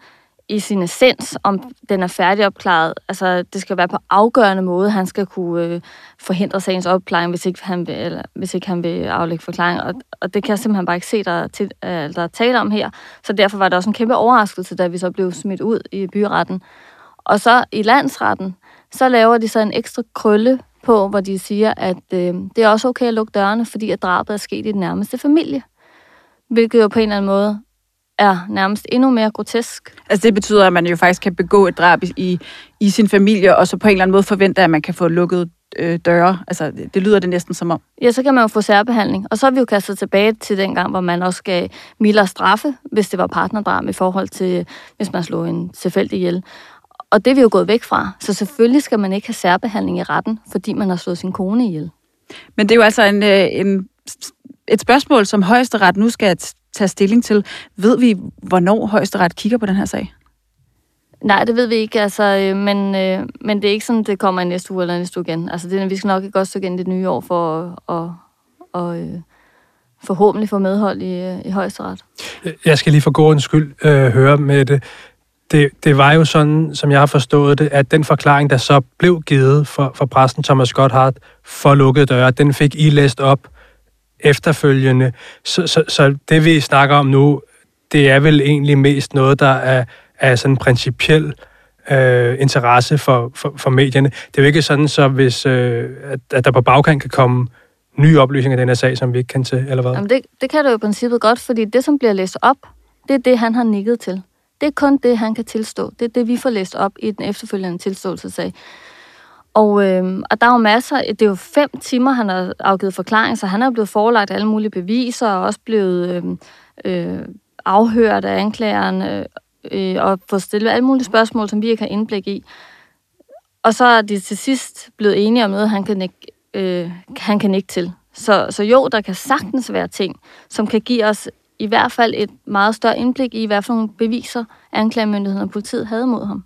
i sin essens, om den er færdigopklaret. Altså, det skal være på afgørende måde, han skal kunne øh, forhindre sagens opklaring, hvis ikke han vil, eller, hvis ikke han vil aflægge forklaring. Og, og det kan jeg simpelthen bare ikke se, der, til, øh, der er tale om her. Så derfor var det også en kæmpe overraskelse, da vi så blev smidt ud i byretten. Og så i landsretten, så laver de så en ekstra krølle på, hvor de siger, at øh, det er også okay at lukke dørene, fordi at drabet er sket i den nærmeste familie. Hvilket jo på en eller anden måde er nærmest endnu mere grotesk. Altså det betyder, at man jo faktisk kan begå et drab i, i sin familie, og så på en eller anden måde forvente, at man kan få lukket øh, døre. Altså det, det lyder det næsten som om. Ja, så kan man jo få særbehandling. Og så er vi jo kastet tilbage til den gang, hvor man også gav mildere straffe, hvis det var partnerdrab i forhold til, hvis man slog en tilfældig ihjel. Og det er vi jo gået væk fra. Så selvfølgelig skal man ikke have særbehandling i retten, fordi man har slået sin kone ihjel. Men det er jo altså en, øh, en, et spørgsmål, som højesteret nu skal tage stilling til. Ved vi, hvornår højesteret kigger på den her sag? Nej, det ved vi ikke, altså, øh, men, øh, men det er ikke sådan, det kommer i næste uge eller næste uge igen. Altså, det, vi skal nok ikke også igen det nye år for at, at, at, at øh, forhåbentlig få medhold i, øh, i højesteret. Jeg skal lige for god skyld øh, høre med det. det. Det var jo sådan, som jeg har forstået det, at den forklaring, der så blev givet for, for præsten Thomas Gotthardt for lukkede døre, den fik I læst op efterfølgende. Så, så, så det, vi snakker om nu, det er vel egentlig mest noget, der er, er sådan principiel øh, interesse for, for, for medierne. Det er jo ikke sådan, så hvis, øh, at, at der på bagkant kan komme nye oplysninger i den her sag, som vi ikke kan til, eller hvad? Jamen det, det kan du jo i princippet godt, fordi det, som bliver læst op, det er det, han har nikket til. Det er kun det, han kan tilstå. Det er det, vi får læst op i den efterfølgende tilståelsesag. Og, øh, og der er jo masser, det er jo fem timer, han har afgivet forklaring, så han er blevet forelagt alle mulige beviser, og også blevet øh, øh, afhørt af anklageren, øh, og fået stillet alle mulige spørgsmål, som vi ikke har indblik i. Og så er de til sidst blevet enige om noget, han kan ikke, øh, han kan ikke til. Så, så jo, der kan sagtens være ting, som kan give os i hvert fald et meget større indblik i, hvad for nogle beviser anklagemyndigheden og politiet havde mod ham.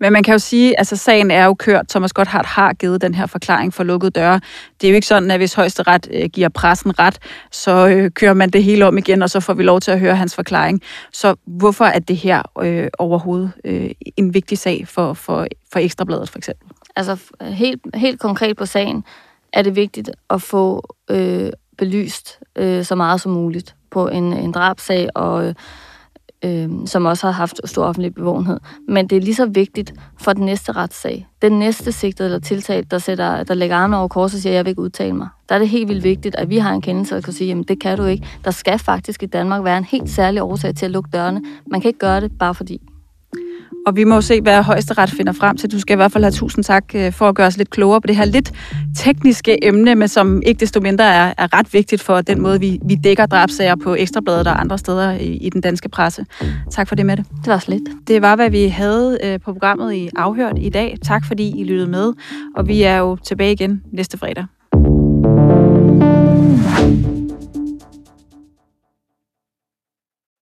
Men man kan jo sige, at altså, sagen er jo kørt. Thomas Gotthard har givet den her forklaring for lukkede døre. Det er jo ikke sådan, at hvis højesteret øh, giver pressen ret, så øh, kører man det hele om igen, og så får vi lov til at høre hans forklaring. Så hvorfor er det her øh, overhovedet øh, en vigtig sag for, for, for Ekstrabladet for eksempel? Altså helt, helt konkret på sagen er det vigtigt at få øh, belyst øh, så meget som muligt på en, en drabsag, og øh, øh, som også har haft stor offentlig bevågenhed. Men det er lige så vigtigt for den næste retssag. Den næste sigtede eller tiltalt, der, sætter, der lægger armene over kors og siger, at jeg vil ikke udtale mig. Der er det helt vildt vigtigt, at vi har en kendelse, der kan sige, at det kan du ikke. Der skal faktisk i Danmark være en helt særlig årsag til at lukke dørene. Man kan ikke gøre det bare fordi. Og vi må se, hvad højesteret finder frem til. Du skal i hvert fald have tusind tak øh, for at gøre os lidt klogere på det her lidt tekniske emne, men som ikke desto mindre er, er ret vigtigt for den måde, vi, vi dækker drabsager på Ekstrabladet og andre steder i, i den danske presse. Tak for det med det. Det var slet. Det var, hvad vi havde øh, på programmet i Afhørt i dag. Tak fordi I lyttede med, og vi er jo tilbage igen næste fredag.